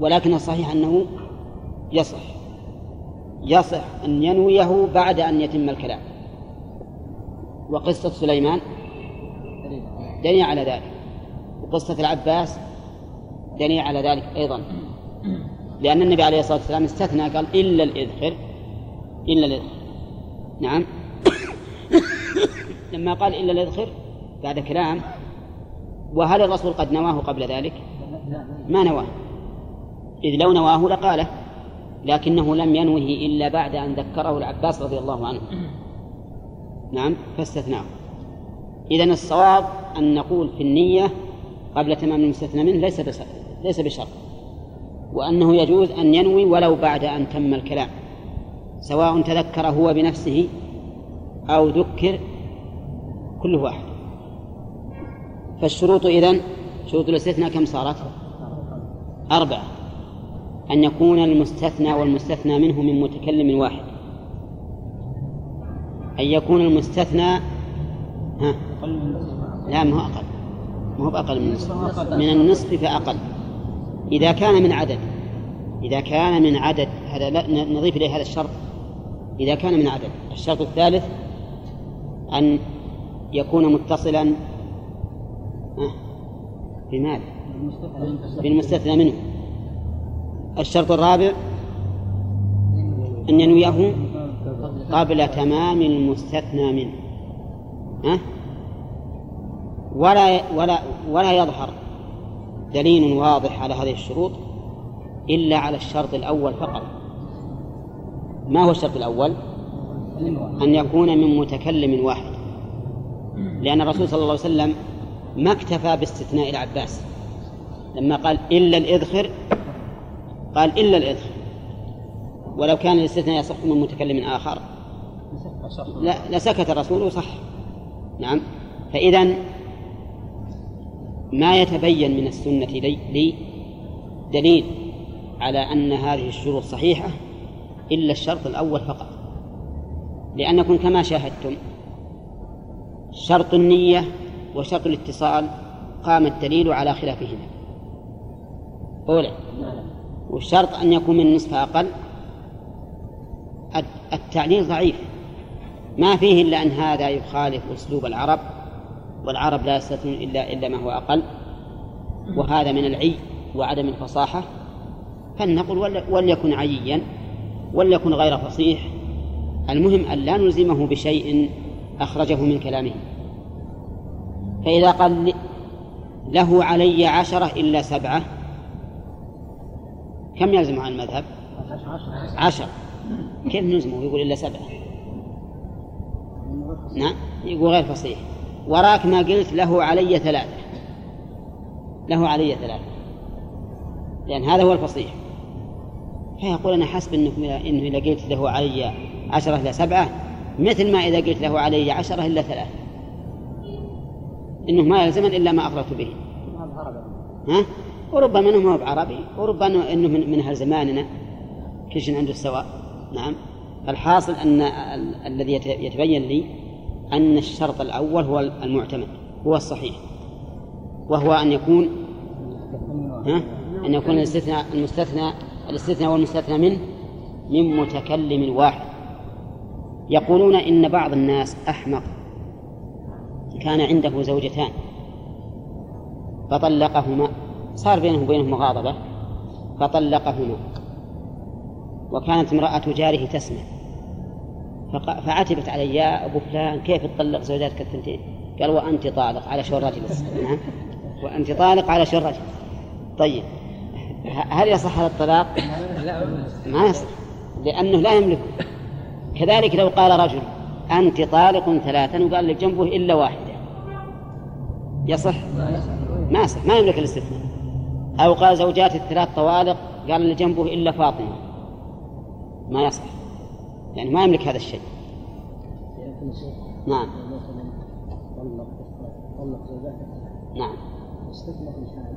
ولكن الصحيح أنه يصح يصح أن ينويه بعد أن يتم الكلام. وقصة سليمان دليل على ذلك. وقصة العباس دليل على ذلك أيضا. لأن النبي عليه الصلاة والسلام استثنى قال إلا الإذخر إلا الإذخر. نعم. لما قال إلا الإذخر بعد كلام وهل الرسول قد نواه قبل ذلك؟ ما نواه. إذ لو نواه لقاله لكنه لم ينوه إلا بعد أن ذكره العباس رضي الله عنه. نعم فاستثناه. إذن الصواب أن نقول في النية قبل تمام المستثنى منه ليس ليس بشرط. وأنه يجوز أن ينوي ولو بعد أن تم الكلام سواء تذكر هو بنفسه أو ذكر كل واحد فالشروط إذن شروط الاستثناء كم صارت؟ أربعة. أن يكون المستثنى والمستثنى منه من متكلم واحد. أن يكون المستثنى ها؟ لا ما هو أقل. ما هو بأقل من النصف. من النصف فأقل. إذا كان من عدد إذا كان من عدد هذا لا نضيف إليه هذا الشرط. إذا كان من عدد الشرط الثالث أن يكون متصلا بماذا؟ بالمستثنى منه الشرط الرابع أن ينويه قبل تمام المستثنى منه ها؟ ولا ولا ولا يظهر دليل واضح على هذه الشروط إلا على الشرط الأول فقط ما هو الشرط الأول؟ أن يكون من متكلم واحد لأن الرسول صلى الله عليه وسلم ما اكتفى باستثناء العباس. لما قال إلا الإذخر قال إلا الإذخر. ولو كان الاستثناء يصح من متكلم آخر. لا لسكت الرسول وصح. نعم. فإذا ما يتبين من السنة لي, لي دليل على أن هذه الشروط صحيحة إلا الشرط الأول فقط. لأنكم كما شاهدتم شرط النية وشرط الاتصال قام الدليل على خلافهما. أولى والشرط أن يكون من نصف أقل. التعليل ضعيف. ما فيه إلا أن هذا يخالف أسلوب العرب والعرب لا يستثنون إلا إلا ما هو أقل. وهذا من العي وعدم الفصاحة. فلنقل وليكن عييا وليكن غير فصيح. المهم أن لا نلزمه بشيء أخرجه من كلامه. فإذا قال له علي عشرة إلا سبعة كم يلزم عن المذهب؟ عشر كيف نلزمه يقول إلا سبعة. نعم يقول غير فصيح. وراك ما قلت له علي ثلاثة. له علي ثلاثة. لأن هذا هو الفصيح. فيقول أنا حسب إنه إنه إذا قلت له علي عشرة إلى سبعة مثل ما إذا قلت له علي عشرة إلا ثلاثة. إنه ما يلزمن إلا ما أخبرت به. ها؟ وربما إنه ما هو بعربي. وربما إنه من, من أهل زماننا. كل شيء عنده السواء. نعم. الحاصل أن ال- الذي يت- يتبين لي أن الشرط الأول هو المعتمد. هو الصحيح. وهو أن يكون ها؟ أن يكون الاستثناء المستثنى الاستثناء والمستثنى منه من متكلم واحد. يقولون إن بعض الناس أحمق كان عنده زوجتان. فطلقهما صار بينه وبينه مغاضبة. فطلقهما. وكانت امرأة جاره تسمع. فعتبت علي يا أبو فلان كيف تطلق زوجاتك الثنتين؟ قال وأنت طالق على شو الرجل نعم. وأنت طالق على شو الرجل طيب. هل يصح هذا الطلاق؟ ما يصح لأنه لا يملكه كذلك لو قال رجل أنت طالق ثلاثا وقال اللي جنبه إلا واحدة يصح؟ ما يصح ما يملك الاستثناء. أو قال زوجات الثلاث طوالق قال اللي جنبه إلا فاطمة. ما يصح. يعني ما يملك هذا الشيء. نعم. نعم. استثنى في حال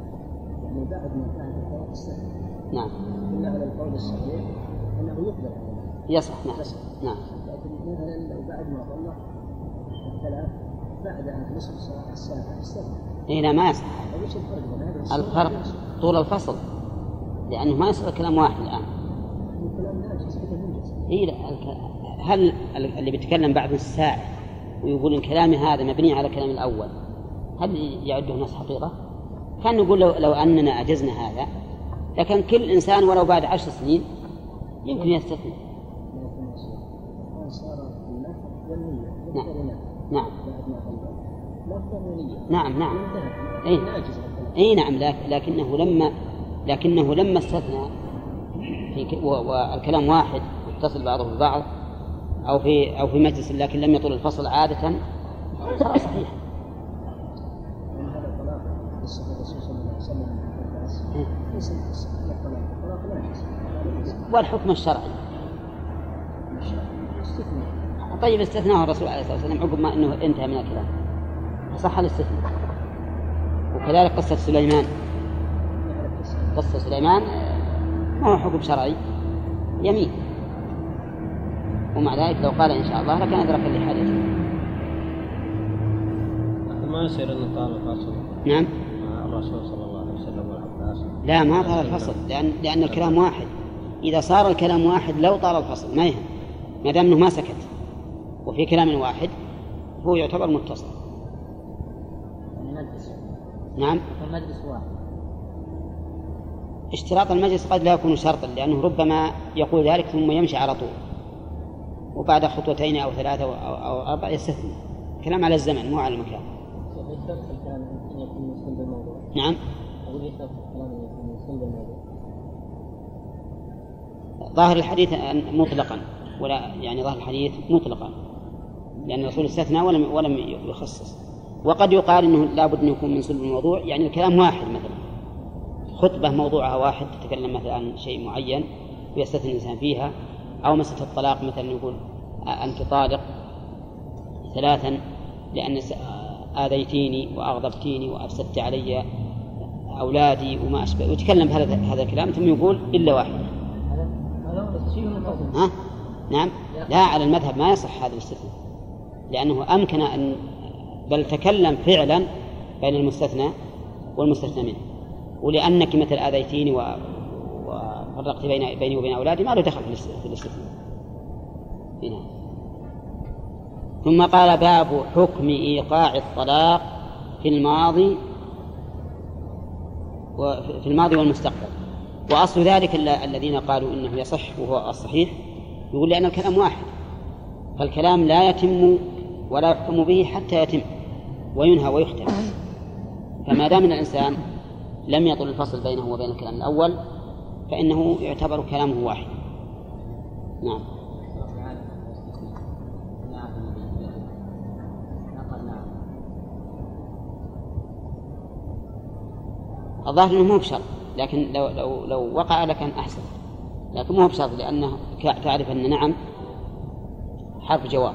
يعني بعد ما كان الطلاق استثنى نعم. إلا على القول الصحيح أنه يقبل يصح نعم. نعم. لكن مثلا لو بعد ما طلق الثلاث بعد نصف الساعة الساعة استثنى إيه لا ما وش الفرق؟ طول الفصل. لأنه ما يصير كلام واحد الآن. إيه هل اللي بيتكلم بعد الساعة ويقول إن كلامي هذا مبني على كلام الأول هل يعده نص حقيقة؟ كان نقول لو, لو أننا أجزنا هذا لكن كل إنسان ولو بعد عشر سنين يمكن يستثني نعم. نعم بعد ما طلق لفظ ونية نعم نعم. الكلام اي نعم لك- لكنه لما لكنه لما استثنى في والكلام واحد متصل بعضه ببعض أو في أو في مجلس لكن لم يطل الفصل عادة صار صحيح. والحكم الشرعي. طيب استثناه الرسول عليه الصلاة والسلام عقب ما إنه انتهى من الكلام. صح الاستثناء وكذلك قصة سليمان. قصة قصه سليمان آه، ما هو حكم شرعي؟ يمين. ومع ذلك لو قال إن شاء الله لكان أدرك لحاجته ما يصير أن طال الفصل. نعم. مع الرسول صلى الله عليه وسلم والعباس لا ما طال الفصل. لأن لأن الكلام واحد. إذا صار الكلام واحد لو طال الفصل ما يهم. ما دام أنه ما سكت. وفي كلام واحد هو يعتبر متصل. يعني مجلس نعم المجلس واحد. اشتراط المجلس قد لا يكون شرطا لأنه ربما يقول ذلك ثم يمشي على طول. وبعد خطوتين أو ثلاثة أو, أو أربع يستثني. كلام على الزمن مو على المكان. الموضوع نعم. الموضوع ظاهر الحديث مطلقا ولا يعني ظاهر الحديث مطلقا لأن الرسول استثنى ولم ولم يخصص. وقد يقال إنه لابد أن يكون من صلب الموضوع يعني الكلام واحد مثلا. خطبة موضوعها واحد تتكلم مثلا عن شيء معين ويستثني الإنسان فيها أو مسألة الطلاق مثلا يقول أنت طالق ثلاثا لأن س- آذيتيني وأغضبتيني وأفسدت علي أولادي وما أشبه. ويتكلم بهذا هذا الكلام ثم يقول إلا واحدة هذا هذا ها؟ نعم. لا على المذهب ما يصح هذا الاستثناء لأنه أمكن أن بل تكلم فعلا بين المستثنى والمستثنى منه. ولأنك مثل آذيتيني و... وفرقت بين بيني وبين أولادي ما له دخل في الاست- في الاستثناء. هنا. ثم قال باب حكم إيقاع الطلاق في الماضي وفي الماضي والمستقبل. وأصل ذلك ال- الذين قالوا إنه يصح وهو الصحيح. يقول لأن الكلام واحد. فالكلام لا يتم ولا يحكم به حتى يتم. وينهى ويختم. فما دام الإنسان لم يطل الفصل بينه وبين الكلام الأول فإنه يعتبر كلامه واحد. نعم. الظاهر إنه مو بشرط لكن لو لو لو وقع لكان أحسن. لكن مو بشرط لأنه تعرف أن نعم حرف جواب.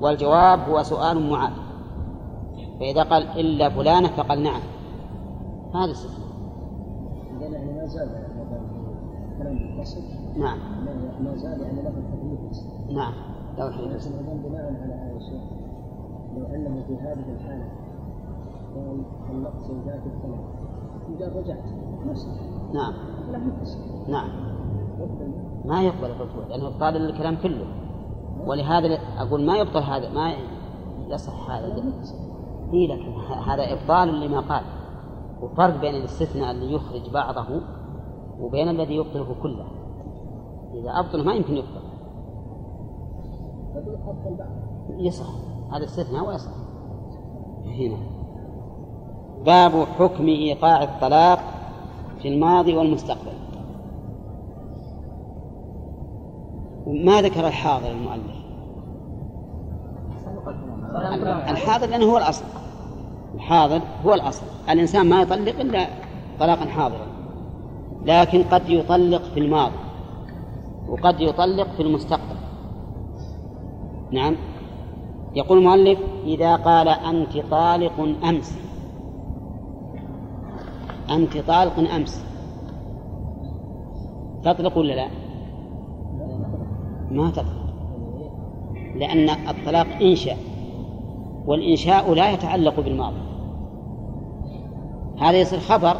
والجواب هو سؤال معاد. فإذا قال إلا فلانة فقال نعم. هذا استثناء يعني ما زال كلام نعم. ما زال يعني له التكليف نعم. له التكليف لكن بناء على هذا الشيء. لو أنه في هذه الحالة قال طلقت زوجاتي الثلاث إذا رجعت نعم. نعم. ما يقبل الرجوع لأنه يبطل الكلام كله. ولهذا أقول ما يبطل هذا ما يصح هذا. إيه لكن هذا إبطال لما قال. وفرق بين الاستثناء اللي يخرج بعضه وبين الذي يبطله كله. إذا أبطل ما يمكن يبطل. يصح. هذا استثناء ويصح. هنا. باب حكم إيقاع الطلاق في الماضي والمستقبل. ما ذكر الحاضر المؤلف. الحاضر لأنه هو الأصل. الحاضر هو الأصل. الإنسان ما يطلق إلا طلاقا حاضرا. لكن قد يطلق في الماضي. وقد يطلق في المستقبل. نعم. يقول المؤلف إذا قال أنت طالق أمس. أنت طالق أمس. تطلق ولا لا؟ ما تطلق. لأن الطلاق إنشاء. والإنشاء لا يتعلق بالماضي. هذا يصير خبر.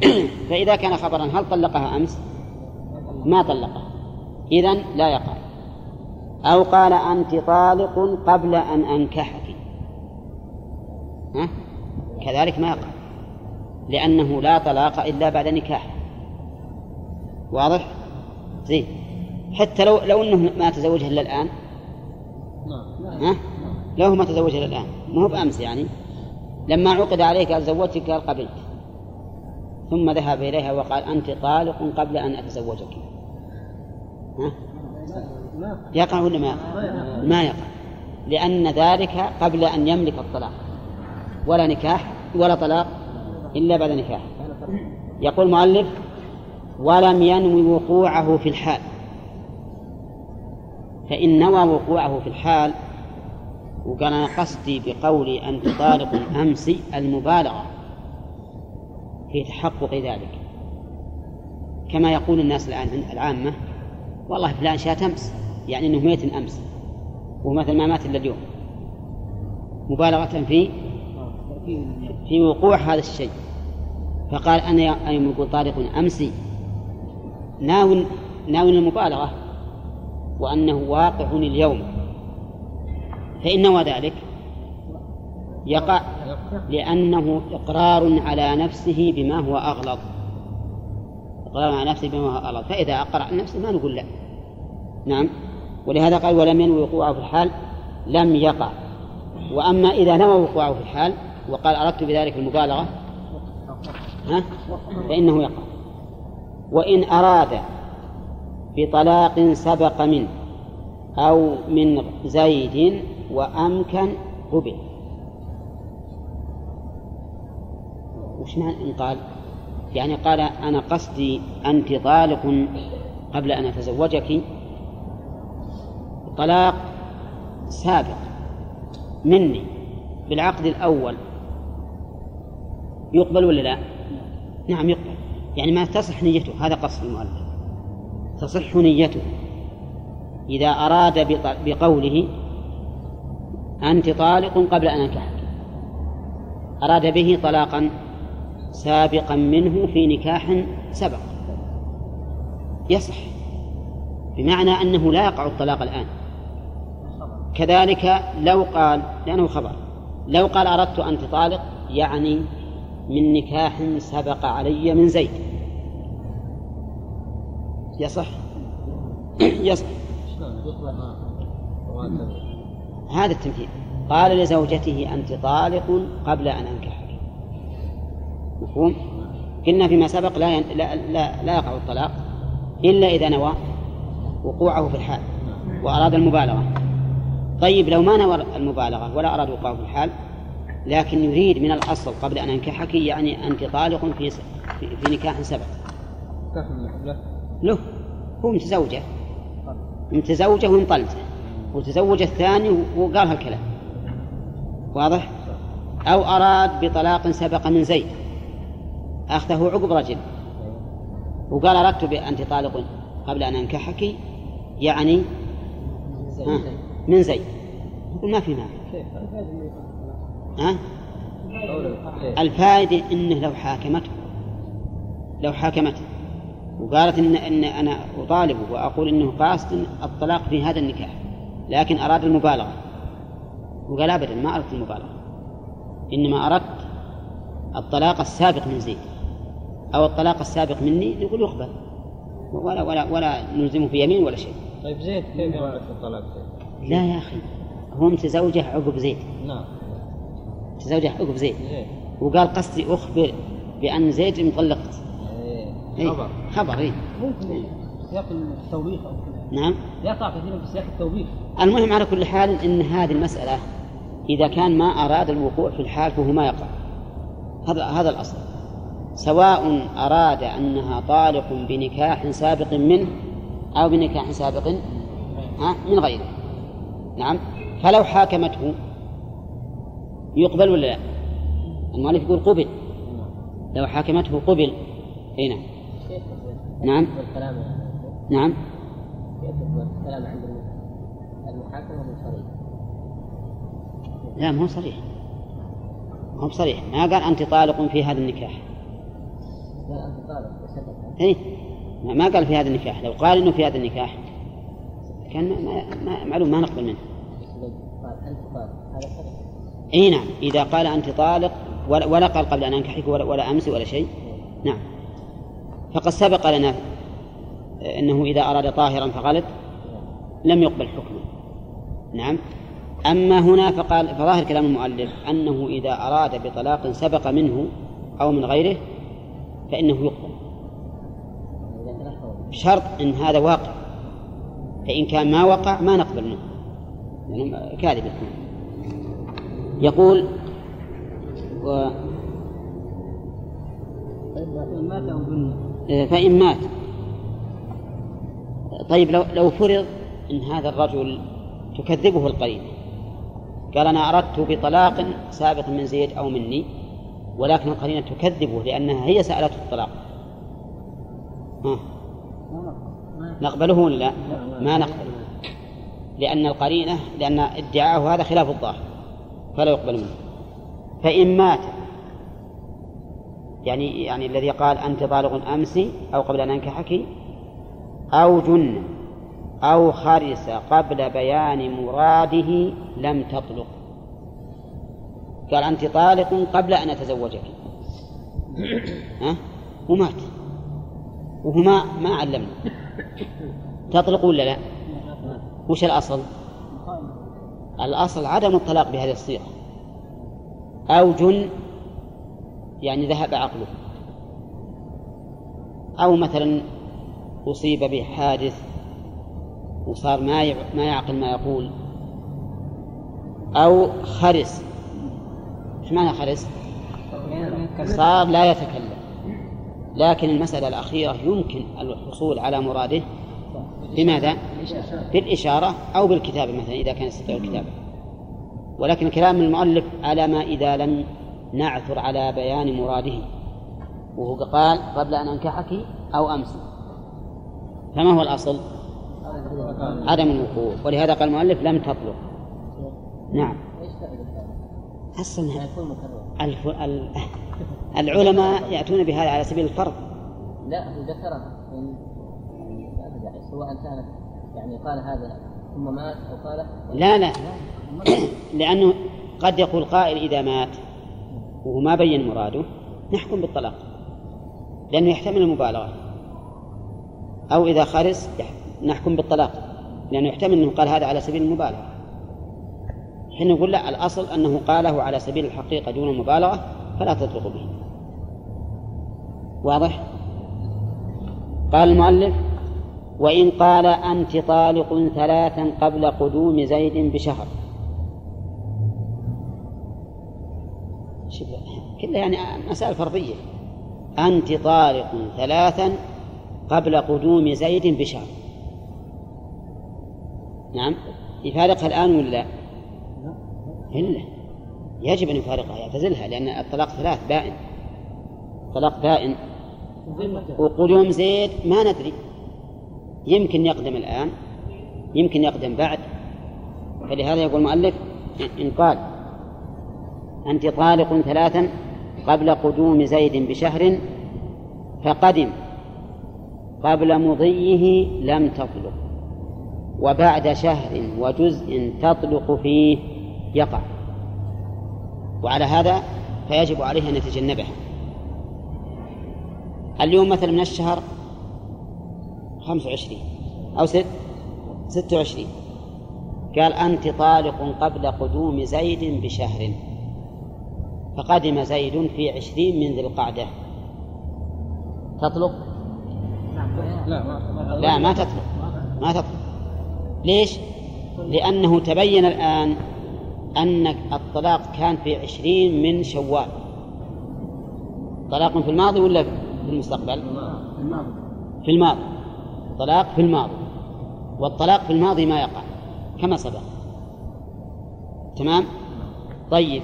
فإذا كان خبرا هل طلقها أمس؟ ما طلقها. إذا لا يقع. أو قال أنت طالق قبل أن أنكحك. ها؟ كذلك ما يقع. لأنه لا طلاق إلا بعد نكاح. واضح؟ زين. حتى لو لو أنه ما تزوجها إلا الآن. ها؟ لو ما تزوجها الا الآن. مو بأمس يعني. لما عقد عليك زوجتك قال قبلت. ثم ذهب إليها وقال أنت طالق قبل أن أتزوجك. ها؟ يقع ولا ما يقع؟ ما يقع. لأن ذلك قبل أن يملك الطلاق. ولا نكاح ولا طلاق إلا بعد نكاح. يقول المؤلف ولم ينوي وقوعه في الحال. فإن نوى وقوعه في الحال وقال أنا قصدي بقولي أنت طالق أمس المبالغة في تحقق ذلك. كما يقول الناس الآن العامة والله فلان شات أمس يعني أنه ميت أمس ومثل ما مات إلا اليوم. مبالغة في في وقوع هذا الشيء. فقال أنا يوم يقول طارق أمسي ناوي ناوي المبالغة وأنه واقع اليوم. فإن نوى ذلك. يقع لأنه إقرار على نفسه بما هو أغلظ. إقرار على نفسه بما هو أغلظ. فإذا أقر على نفسه ما نقول لا. نعم. ولهذا قال ولم ينوي وقوعه في الحال لم يقع. وأما إذا نوى وقوعه في الحال وقال أردت بذلك المبالغة ها؟ فإنه يقع. وإن أراد بطلاق سبق منه أو من زيد وأمكن قبل. وش معنى إن قال؟ يعني قال أنا قصدي أنت طالق قبل أن أتزوجك. طلاق سابق مني بالعقد الأول. يقبل ولا لا؟ نعم يقبل. يعني ما تصح نيته هذا قصد المؤلف. تصح نيته. إذا أراد بقوله أنت طالق قبل أن أنكحك. أراد به طلاقا سابقا منه في نكاح سبق. يصح بمعنى أنه لا يقع الطلاق الآن. كذلك لو قال لأنه خبر لو قال أردت أن تطالق يعني من نكاح سبق علي من زيد. يصح؟ يصح. هذا التمثيل قال لزوجته أنت طالق قبل أن أنكحك مفهوم؟ قلنا فيما سبق لا, ين... لا, لا, لا يقع الطلاق إلا إذا نوى وقوعه في الحال وأراد المبالغة. طيب لو ما نوى المبالغة ولا أراد وقوعه في الحال لكن يريد من الأصل قبل أن أنكحك يعني أنت طالق في في, في نكاح سبق له. هو متزوجة. متزوجة وانطلته وتزوج الثاني وقال هالكلام. واضح؟ أو أراد بطلاق سبق من زيد. أخذه عقب رجل. وقال أردت بأنت طالق قبل أن أنكحك يعني من زيد. يقول ما في مانع. ها؟ الفائدة إنه لو حاكمته. لو حاكمته. وقالت إن, إن أنا أطالبه وأقول إنه قاصد الطلاق في هذا النكاح. لكن أراد المبالغة وقال أبدا ما أردت المبالغة إنما أردت الطلاق السابق من زيد أو الطلاق السابق مني نقول يقبل ولا ولا ولا نلزمه في يمين ولا شيء. طيب زيد كيف يعرف الطلاق زيد؟ لا يا أخي هو متزوجه عقب زيد. نعم. متزوجه عقب زيد. زيد. وقال قصدي أخبر بأن زيد مطلقت. إيه. خبر. خبر إيه. ممكن سياق التوبيخ أو نعم. يقع كثيرا في سياق التوبيخ. المهم على كل حال إن هذه المسألة إذا كان ما أراد الوقوع في الحال فهو ما يقع. هذا هذا الأصل. سواء أراد أنها طالق بنكاح سابق منه أو بنكاح سابق من غيره نعم فلو حاكمته يقبل ولا لا؟ المؤلف يقول قبل لو حاكمته قبل أي نعم نعم نعم الكلام عند المحاكمة صريح. لا ما هو صريح. ما هو بصريح. ما قال أنت طالق في هذا النكاح. إيه. ما قال في هذا النكاح. لو قال إنه في هذا النكاح كان ما ما معلوم ما نقبل منه. اي نعم. إذا قال أنت طالق ولا, ولا قال قبل أن أنكحك ولا, ولا أمس ولا شيء. نعم. فقد سبق لنا إنه إذا أراد طاهرا فغلط. لم يقبل حكمه. نعم. أما هنا فقال فظاهر كلام المؤلف أنه إذا أراد بطلاق سبق منه أو من غيره فإنه يقبل. بشرط أن هذا واقع. فإن كان ما وقع ما نقبل منه. يعني كاذب يكون يقول و فإن مات. طيب لو لو فرض أن هذا الرجل تكذبه القرينة قال أنا أردت بطلاق سابق من زيد أو مني ولكن القرينة تكذبه لأنها هي سألته الطلاق ها. نقبله ولا لا؟ ما نقبله لأن القرينة لأن ادعاءه هذا خلاف الظاهر فلا يقبل منه فإن مات يعني يعني الذي قال أنت بالغ أمس أو قبل أن أنكحك أو جن أو خرس قبل بيان مراده لم تطلق. قال أنت طالق قبل أن أتزوجك. ها؟ ومات وهو ما ما علمنا. تطلق ولا لا؟ وش الأصل؟ الأصل عدم الطلاق بهذه الصيغة. أو جن يعني ذهب عقله. أو مثلا أصيب بحادث وصار ما ما يعقل ما يقول. أو خرس. إيش معنى خرس؟ صار لا يتكلم. لكن المسألة الأخيرة يمكن الحصول على مراده. بماذا؟ بالإشارة أو بالكتابة مثلا إذا كان يستطيع الكتابة ولكن كلام المؤلف على ما إذا لم نعثر على بيان مراده. وهو قال قبل أن أنكحك أو أمس فما هو الأصل؟ عدم الوقوع ولهذا قال المؤلف لم تطلق. نعم. أصلا الف... ال... العلماء يأتون بهذا على سبيل الفرض. لا هو ذكرها سواء كانت يعني قال هذا ثم مات أو قال. لا لا. لأنه قد يقول قائل إذا مات وهو ما بين مراده نحكم بالطلاق. لأنه يحتمل المبالغة. أو إذا خرس نحكم بالطلاق لأنه يحتمل أنه قال هذا على سبيل المبالغة. حين نقول لا الأصل أنه قاله على سبيل الحقيقة دون المبالغة فلا تطلق به. واضح؟ قال المؤلف وإن قال أنت طالق ثلاثا قبل قدوم زيد بشهر. كلها يعني مسائل فرضية. أنت طالق ثلاثا قبل قدوم زيد بشهر. نعم. يفارقها الآن ولا؟ لا؟ إلا. يجب أن يفارقها يعتزلها لأن الطلاق ثلاث بائن. طلاق بائن. وقدوم زيد ما ندري. يمكن يقدم الآن يمكن يقدم بعد. فلهذا يقول المؤلف إن قال أنت طالق ثلاثا قبل قدوم زيد بشهر فقدم. قبل مضيه لم تطلق. وبعد شهر وجزء تطلق فيه يقع. وعلى هذا فيجب عليه أن يتجنبها اليوم مثلا من الشهر خمس وعشرين أو ست ست وعشرين. قال أنت طالق قبل قدوم زيد بشهر. فقدم زيد في عشرين من ذي القعدة. تطلق؟ لا ما لا ما تطلق. ما تطلق. ليش؟ لأنه تبين الآن أن الطلاق كان في عشرين من شوال. طلاق في الماضي ولا في المستقبل؟ في الماضي. طلاق في الماضي. والطلاق في الماضي ما يقع كما سبق. تمام؟ طيب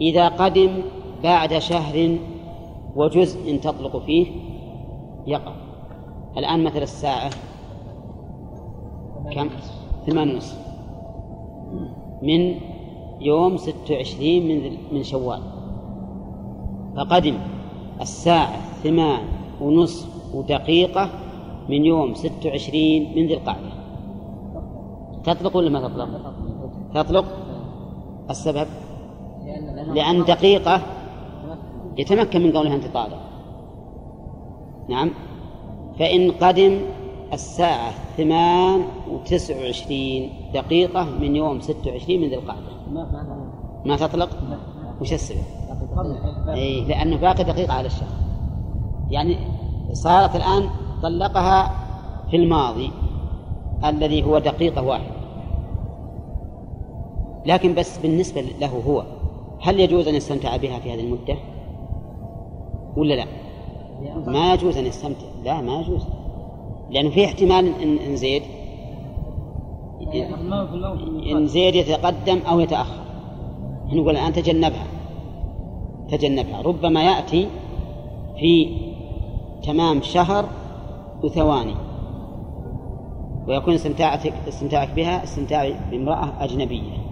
إذا قدم بعد شهر وجزء تطلق فيه يقع. الآن مثل الساعة كم؟ ثمان ونصف من يوم ست وعشرين من من شوال. فقدم الساعة ثمان ونصف ودقيقة من يوم ست وعشرين من ذي القعدة. تطلق ولا ما تطلق؟ تطلق. السبب؟ لأن دقيقة يتمكن من قولها أنت طالق نعم. فإن قدم الساعة ثمان وتسع وعشرين دقيقة من يوم ست وعشرين من ذي القعدة. ما تطلق؟ وش السبب؟ إيه لأنه باقي دقيقة على الشهر. يعني صارت الآن طلقها في الماضي الذي هو دقيقة واحدة. لكن بس بالنسبة له هو. هل يجوز أن يستمتع بها في هذه المدة؟ ولا لا؟ ما يجوز أن يستمتع. لا ما يجوز. لأنه في احتمال إن زيد إن زيد يتقدم أو يتأخر. نقول الآن تجنبها. تجنبها. ربما يأتي في تمام شهر وثواني. ويكون استمتاعك استمتاعك بها استمتاع بامرأة أجنبية.